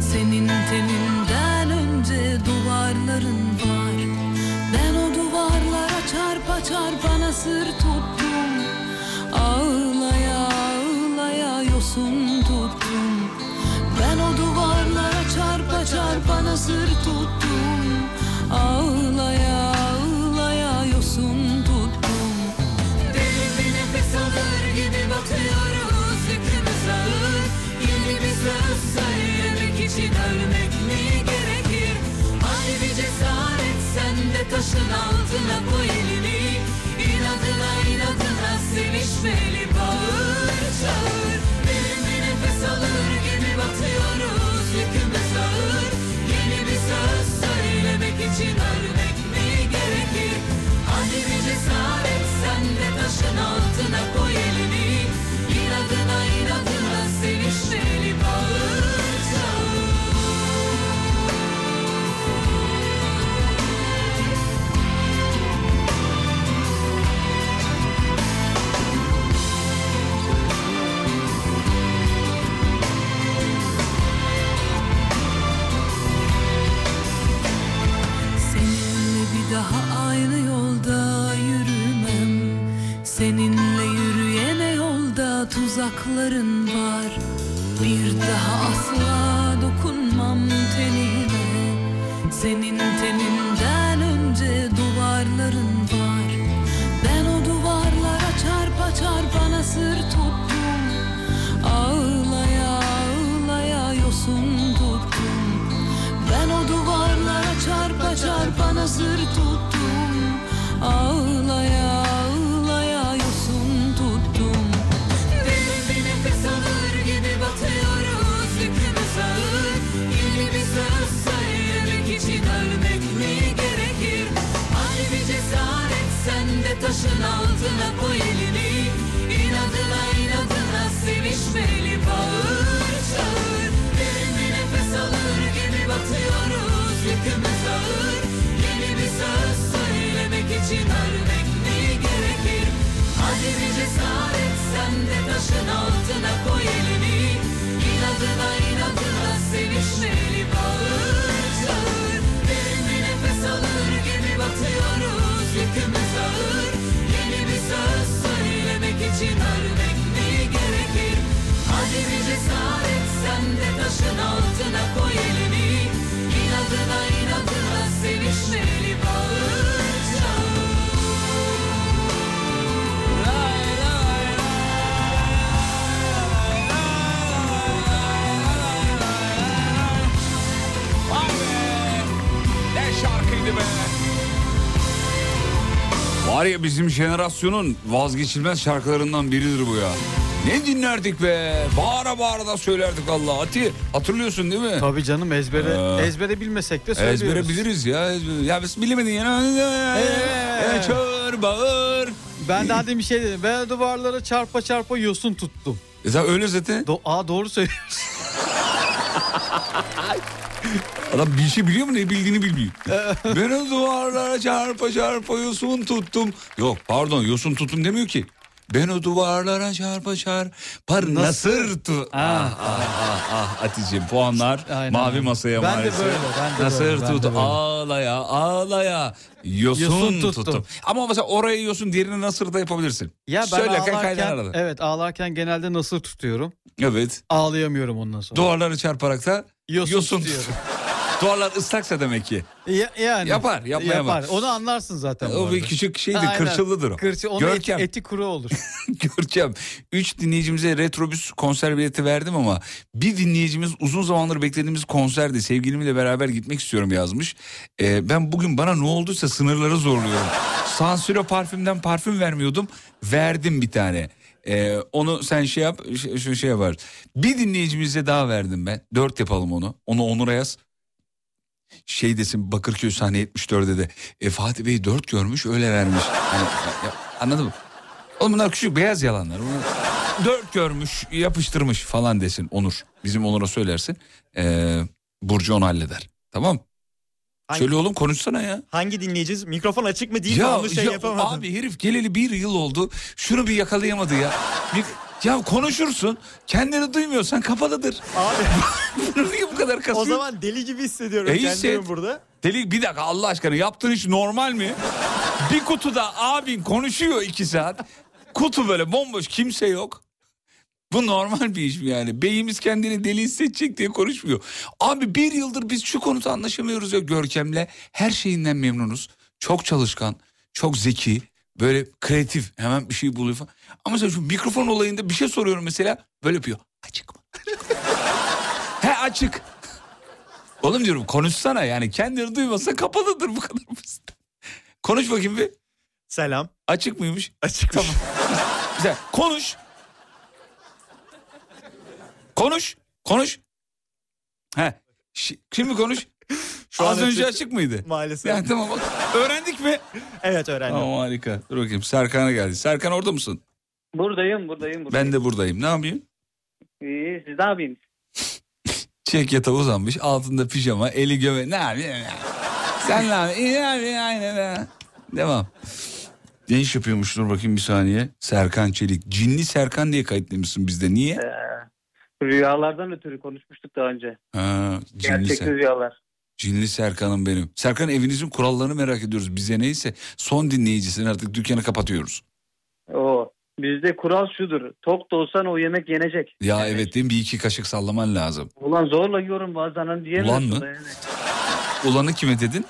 Senin teninden önce duvarların var. Ben o duvarlara çarpa çarpa nasır yolda tuzakların var. Bir daha asla dokunmam tenine. Senin teninden önce duvarların var. Ben o duvarlara çarpa çarpa nasır tuttum Ağlaya ağlaya yosun tuttum ben o duvarlara çarpa çarpa nazır tuttum altına koy elini İnadına inadına sevişmeli bağır çağır. Derin bir nefes alır gibi batıyoruz yükümüz ağır. Yeni bir söz söylemek için ölmek mi gerekir? Hadi bir cesaret sen de taşın altına koy elini. İnadına inadına sevişmeli bağır ya bizim jenerasyonun vazgeçilmez şarkılarından biridir bu ya. Ne dinlerdik be? Bağıra bağıra da söylerdik Allah. Ati hatırlıyorsun değil mi? Tabii canım ezbere Ee, ezbere bilmesek de söylüyoruz. Ezbere biliriz ya. ezbere- Ya biz bilemedin ya. Ee. Çağır bağır. Ben daha demin bir şey dedim. Ben duvarlara çarpa çarpa yosun tuttum. E zaten öyle zaten. Do Aa doğru söylüyorsun. [laughs] Adam bir şey biliyor mu ne bildiğini bilmiyor. ben o duvarlara çarpa çarpa yosun tuttum. Yok pardon yosun tuttum demiyor ki. Ben o duvarlara çarpa çarpa nasır tu. Ah ah ah ah Hatice'm puanlar Aynen. mavi masaya Ben de maalesef. böyle, ben de nasır böyle, ben de tut böyle. ağlaya ağlaya yosun, Yosun tuttum. tuttum. Ama mesela oraya yosun diğerini nasır da yapabilirsin. Ya ben kaynar ağlarken, evet ağlarken genelde nasıl tutuyorum. Evet. Ağlayamıyorum ondan sonra. Duvarları çarparak da Yosun yosun, tutuyorum. Duvarlar ıslaksa demek ki. Ya- yani. Yapar, yapmaya Yapar. bak. Onu anlarsın zaten. O bir küçük şeydir, Aynen. kırçıllıdır o. Kırçı, onun Görkem. eti, eti kuru olur. [laughs] Göreceğim. Üç dinleyicimize Retrobüs konser bileti verdim ama bir dinleyicimiz uzun zamandır beklediğimiz konserdi. Sevgilimle beraber gitmek istiyorum yazmış. Ee, ben bugün bana ne olduysa sınırları zorluyorum. Sansiro parfümden parfüm vermiyordum. Verdim bir tane. Ee, onu sen şey yap, şu şey, şey yapar. Bir dinleyicimize daha verdim ben. Dört yapalım onu. Onu Onur'a yaz. Şey desin Bakırköy sahne 74'de de e, Fatih Bey dört görmüş öyle vermiş. Hani, ya- anladın mı? Oğlum bunlar küçük beyaz yalanlar. Bunlar dört görmüş yapıştırmış falan desin Onur. Bizim Onur'a söylersin. Ee, Burcu onu halleder. Tamam. Hangi- Söyle oğlum konuşsana ya. Hangi dinleyeceğiz? Mikrofon açık mı değil mi? Onu şey ya yapamadım. abi herif geleli bir yıl oldu. Şunu bir yakalayamadı ya. Bir- ya konuşursun. Kendini duymuyorsan kapalıdır. Abi [laughs] Bunu niye bu kadar kasıyor? o zaman deli gibi hissediyorum E, kendimi hisset. burada. Deli bir dakika Allah aşkına yaptığın iş normal mi? bir kutuda abin konuşuyor iki saat. Kutu böyle bomboş kimse yok. Bu normal bir iş mi yani? Beyimiz kendini deli hissedecek diye konuşmuyor. Abi bir yıldır biz şu konuda anlaşamıyoruz ya Görkem'le. Her şeyinden memnunuz. Çok çalışkan, çok zeki, böyle kreatif. Hemen bir şey buluyor falan. Ama mesela şu mikrofon olayında bir şey soruyorum mesela. Böyle yapıyor. Açık mı? [laughs] He açık. Oğlum diyorum konuşsana yani kendini duymasa kapalıdır bu kadar basit. Konuş bakayım bir. Selam. Açık mıymış? Açık Tamam. Güzel. Konuş. Konuş. Konuş. He. Şi- Şimdi konuş. [laughs] Şu Az önce açık. açık mıydı? Maalesef. Yani tamam bak. Öğrendik mi? Evet öğrendim. Tamam harika. Dur bakayım Serkan'a geldi. Serkan orada mısın? Buradayım buradayım. buradayım. Ben de buradayım. Ne yapayım? İyi siz ne yapıyorsunuz? [laughs] Çek yatağa uzanmış. Altında pijama. Eli göme. Ne yapıyorsun? ya? Sen ne yapıyorsun? İyi abi aynen. Devam. Ne iş yapıyormuş dur bakayım bir saniye. Serkan Çelik. Cinli Serkan diye kayıtlamışsın bizde. Niye? Ee, rüyalardan ötürü konuşmuştuk daha önce. Ha, cinli, Gerçekli Ser- rüyalar. Cinli Serkan'ım benim. Serkan evinizin kurallarını merak ediyoruz. Bize neyse son dinleyicisin artık dükkanı kapatıyoruz. O bizde kural şudur. Tok da olsan o yemek yenecek. Ya evet değil mi? Bir iki kaşık sallaman lazım. Ulan zorla yiyorum bazen hani diyemiyorsun. Ulan mı? Yani. Ulanı kime dedin?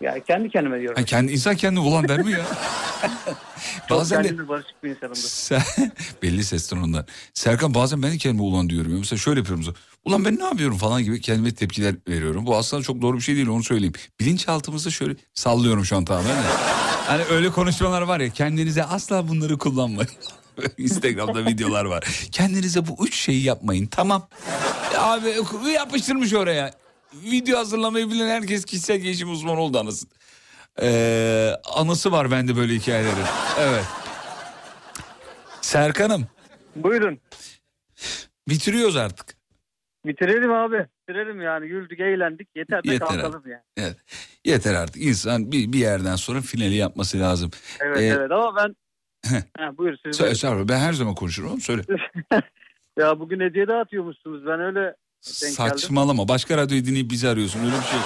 Ya kendi kendime diyorum. Ha, kendi, insan kendi ulan der mi ya? [laughs] [laughs] Çok Bazen de barışık bir insanımdır. Sen, [laughs] belli ses tonundan. Serkan bazen ben de kendime ulan diyorum. Ya. Mesela şöyle yapıyorum. Ulan ben ne yapıyorum falan gibi kendime tepkiler veriyorum. Bu aslında çok doğru bir şey değil onu söyleyeyim. Bilinçaltımızda şöyle sallıyorum şu an tamamen. [laughs] Hani öyle konuşmalar var ya kendinize asla bunları kullanmayın. [laughs] Instagram'da videolar var. Kendinize bu üç şeyi yapmayın tamam. Abi yapıştırmış oraya. Video hazırlamayı bilen herkes kişisel gelişim uzmanı oldu anasın. Ee, anısı var bende böyle hikayelerin. Evet. Serkan'ım Buyurun. bitiriyoruz artık. Bitirelim abi. Bitirelim yani. Güldük, eğlendik. Yeter de Yeter kalkalım yani. Evet. Yeter artık. İnsan bir, bir yerden sonra finali yapması lazım. Evet Ee, evet ama ben... [laughs] ha, buyur siz. Söyle. Ben her zaman konuşurum. Söyle. [laughs] Ya bugün hediye dağıtıyormuşsunuz. Ben öyle geldim. Saçmalama. Başka radyoyu dinleyip bizi arıyorsun. Öyle bir şey.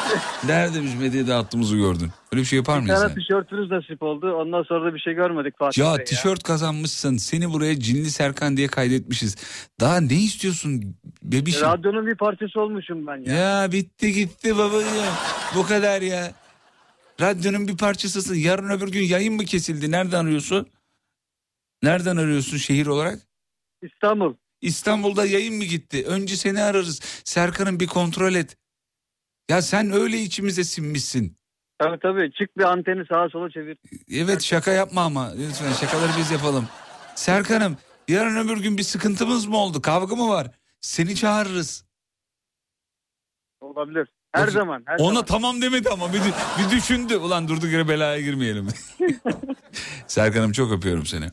[laughs] Nerede biz medya dağıttığımızı gördün. Öyle bir şey yapar Bir mıyız? tane yani? tişörtünüz nasip oldu. Ondan sonra da bir şey görmedik Fatih Bey Ya tişört kazanmışsın. Seni buraya Cinli Serkan diye kaydetmişiz. Daha ne istiyorsun bebişim? Radyonun bir parçası olmuşum ben ya. Ya bitti gitti babacığım. Bu kadar ya. Radyonun bir parçasısın. Yarın öbür gün yayın mı kesildi? Nereden arıyorsun? Nereden arıyorsun şehir olarak? İstanbul. İstanbul'da yayın mı gitti? Önce seni ararız. Serkan'ın bir kontrol et. Ya sen öyle içimize sinmişsin. Tabii tabii çık bir anteni sağa sola çevir. Evet şaka yapma ama lütfen şakaları biz yapalım. Serkan'ım yarın öbür gün bir sıkıntımız mı oldu? Kavga mı var? Seni çağırırız. Olabilir. Her Yok, zaman. Her Ona zaman. tamam demedi ama bir, bir düşündü. Ulan durduk yere belaya girmeyelim. [laughs] Serkan'ım çok öpüyorum seni.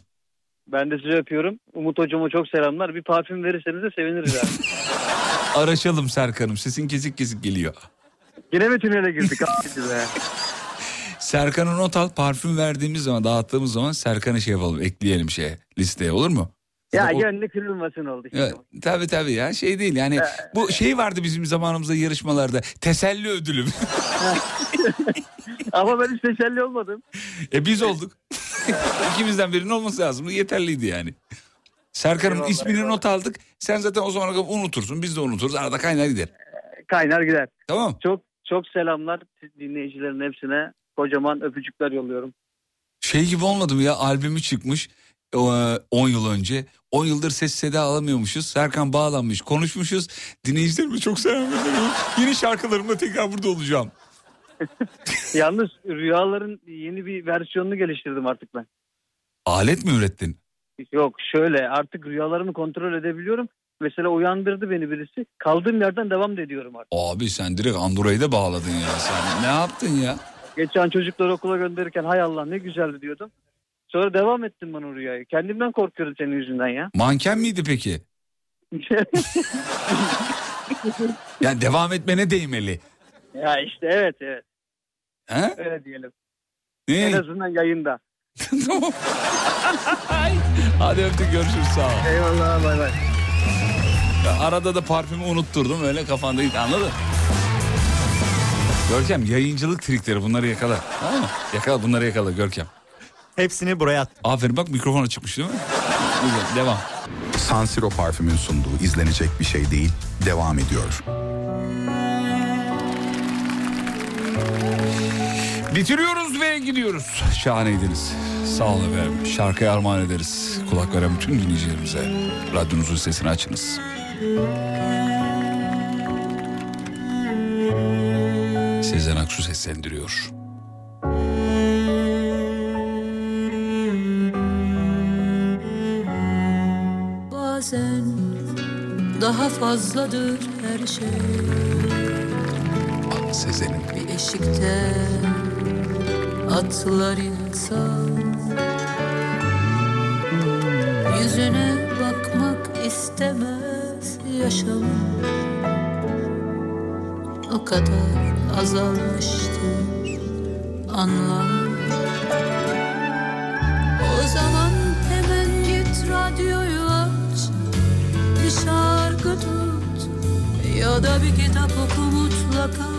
Ben de sizi öpüyorum. Umut hocama çok selamlar. Bir parfüm verirseniz de seviniriz abi. [laughs] Araşalım Serkan'ım. Sesin kesik kesik geliyor. Yine mi tünele girdik? [laughs] Serkan'a not al. Parfüm verdiğimiz zaman, dağıttığımız zaman Serkan'ı şey yapalım. Ekleyelim şeye, listeye olur mu? ya O- gönlü kırılmasın oldu. Ya, tabii tabii ya şey değil yani bu şey vardı bizim zamanımızda yarışmalarda teselli ödülü. [laughs] [laughs] Ama ben hiç teselli olmadım. e biz olduk. [laughs] İkimizden birinin olması lazım. Yeterliydi yani. Serkan'ın Eyvallah, ismini eyvallah. not aldık. Sen zaten o zamana kadar unutursun. Biz de unuturuz. Arada kaynar gider. Kaynar gider. Tamam. Çok çok selamlar dinleyicilerin hepsine. Kocaman öpücükler yolluyorum. Şey gibi olmadım ya albümü çıkmış e, 10 yıl önce. 10 yıldır ses seda alamıyormuşuz. Serkan bağlanmış konuşmuşuz. Dinleyicilerime çok selam. Yeni şarkılarımla tekrar burada olacağım. [laughs] Yalnız rüyaların yeni bir versiyonunu geliştirdim artık ben. Alet mi ürettin? Yok şöyle artık rüyalarımı kontrol edebiliyorum. Mesela uyandırdı beni birisi. Kaldığım yerden devam da ediyorum artık. Abi sen direkt Android'e bağladın ya sen. Ne yaptın ya? Geçen çocukları okula gönderirken hay Allah ne güzeldi diyordum. Sonra devam ettim ben o rüyayı. Kendimden korkuyorum senin yüzünden ya. Manken miydi peki? [laughs] Yani devam etmene değmeli. Ya işte evet evet. He? Öyle diyelim. Ne? En azından yayında. [laughs] tamam. Hadi öptük görüşürüz sağ ol. Eyvallah bay bay. Ya Arada da parfümü unutturdum öyle kafanda gitti anladın? Görkem yayıncılık trikleri bunları yakala. Tamam mı? Yakala bunları yakala Görkem. Hepsini buraya attım. Aferin bak mikrofona çıkmış değil mi? Güzel devam. San Siro parfümün sunduğu izlenecek bir şey değil, devam ediyor. Bitiriyoruz ve gidiyoruz. Şahaneydiniz. Sağ olun efendim. Şarkıya armağan ederiz. Kulak veren bütün dinleyicilerimize. Radyonuzun sesini açınız. Sezen Aksu seslendiriyor. Bazen daha fazladır her şey Sezen'in. Bir eşikte atlar insan. Yüzüne bakmak istemez yaşam. O kadar azalmıştır anlam. O zaman hemen git radyoyu aç. Bir şarkı tut ya da bir kitap oku mutlaka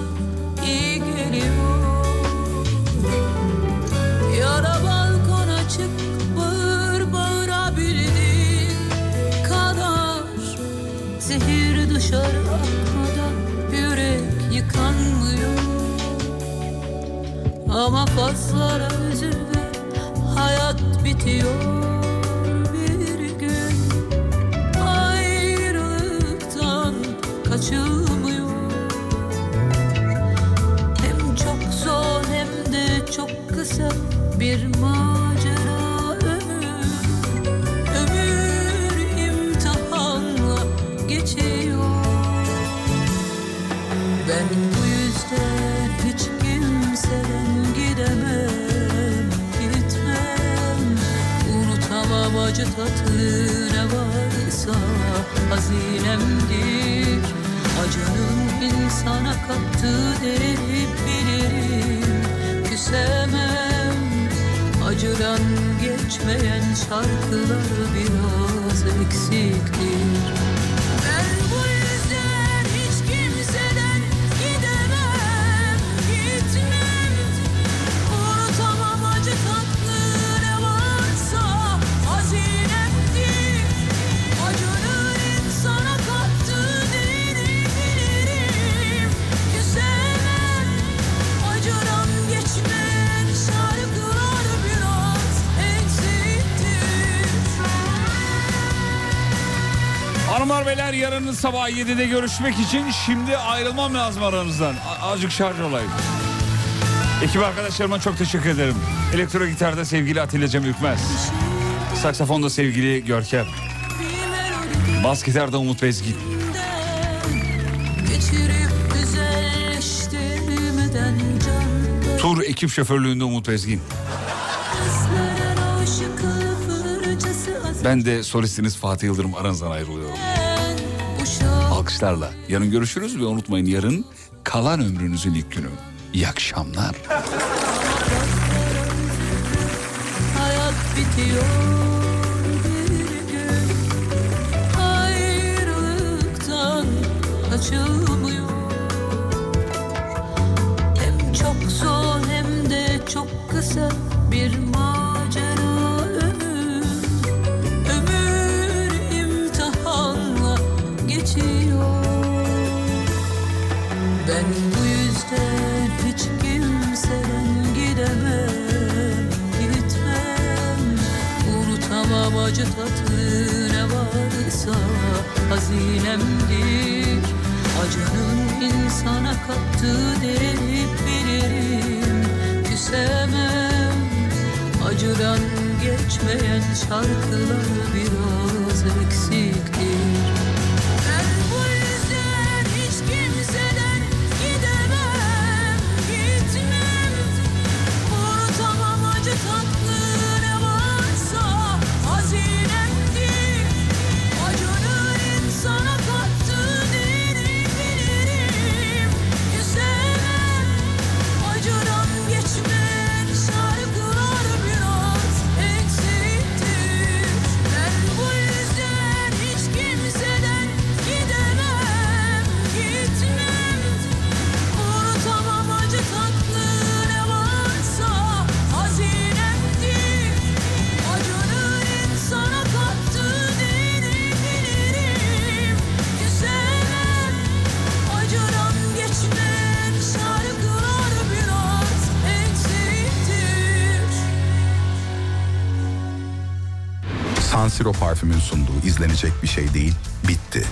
Ama fazlara üzülme hayat bitiyor acı tatlı ne varsa hazinemdir Acının insana kattığı değeri bilirim. Küsemem Acıdan geçmeyen şarkılar biraz eksiktir Hanımlar beyler yarın sabah 7'de görüşmek için şimdi ayrılmam lazım aranızdan. A- azıcık şarj olayım. Ekip arkadaşlarıma çok teşekkür ederim. Elektro gitarda sevgili Atilla Cem Ükmez. Saksafonda sevgili Görkem. Bas gitarda Umut Bezgin. Tur ekip şoförlüğünde Umut Bezgin. Ben de solistiniz Fatih Yıldırım aranızdan ayrılıyorum. Alkışlarla. Yarın görüşürüz ve unutmayın yarın kalan ömrünüzün ilk günü. İyi akşamlar. hayat bitiyor kaçılmıyor Hem çok zor hem de çok kısa bir macera bu yüzden hiç kimseden gidemem, gitmem. Unutamam acı tatlı ne varsa hazinemdir Acının insana kattığı değeri bilirim Küsemem. Acıdan geçmeyen şarkılar biraz eksiktir parfümün sunduğu izlenecek bir şey değil, bitti.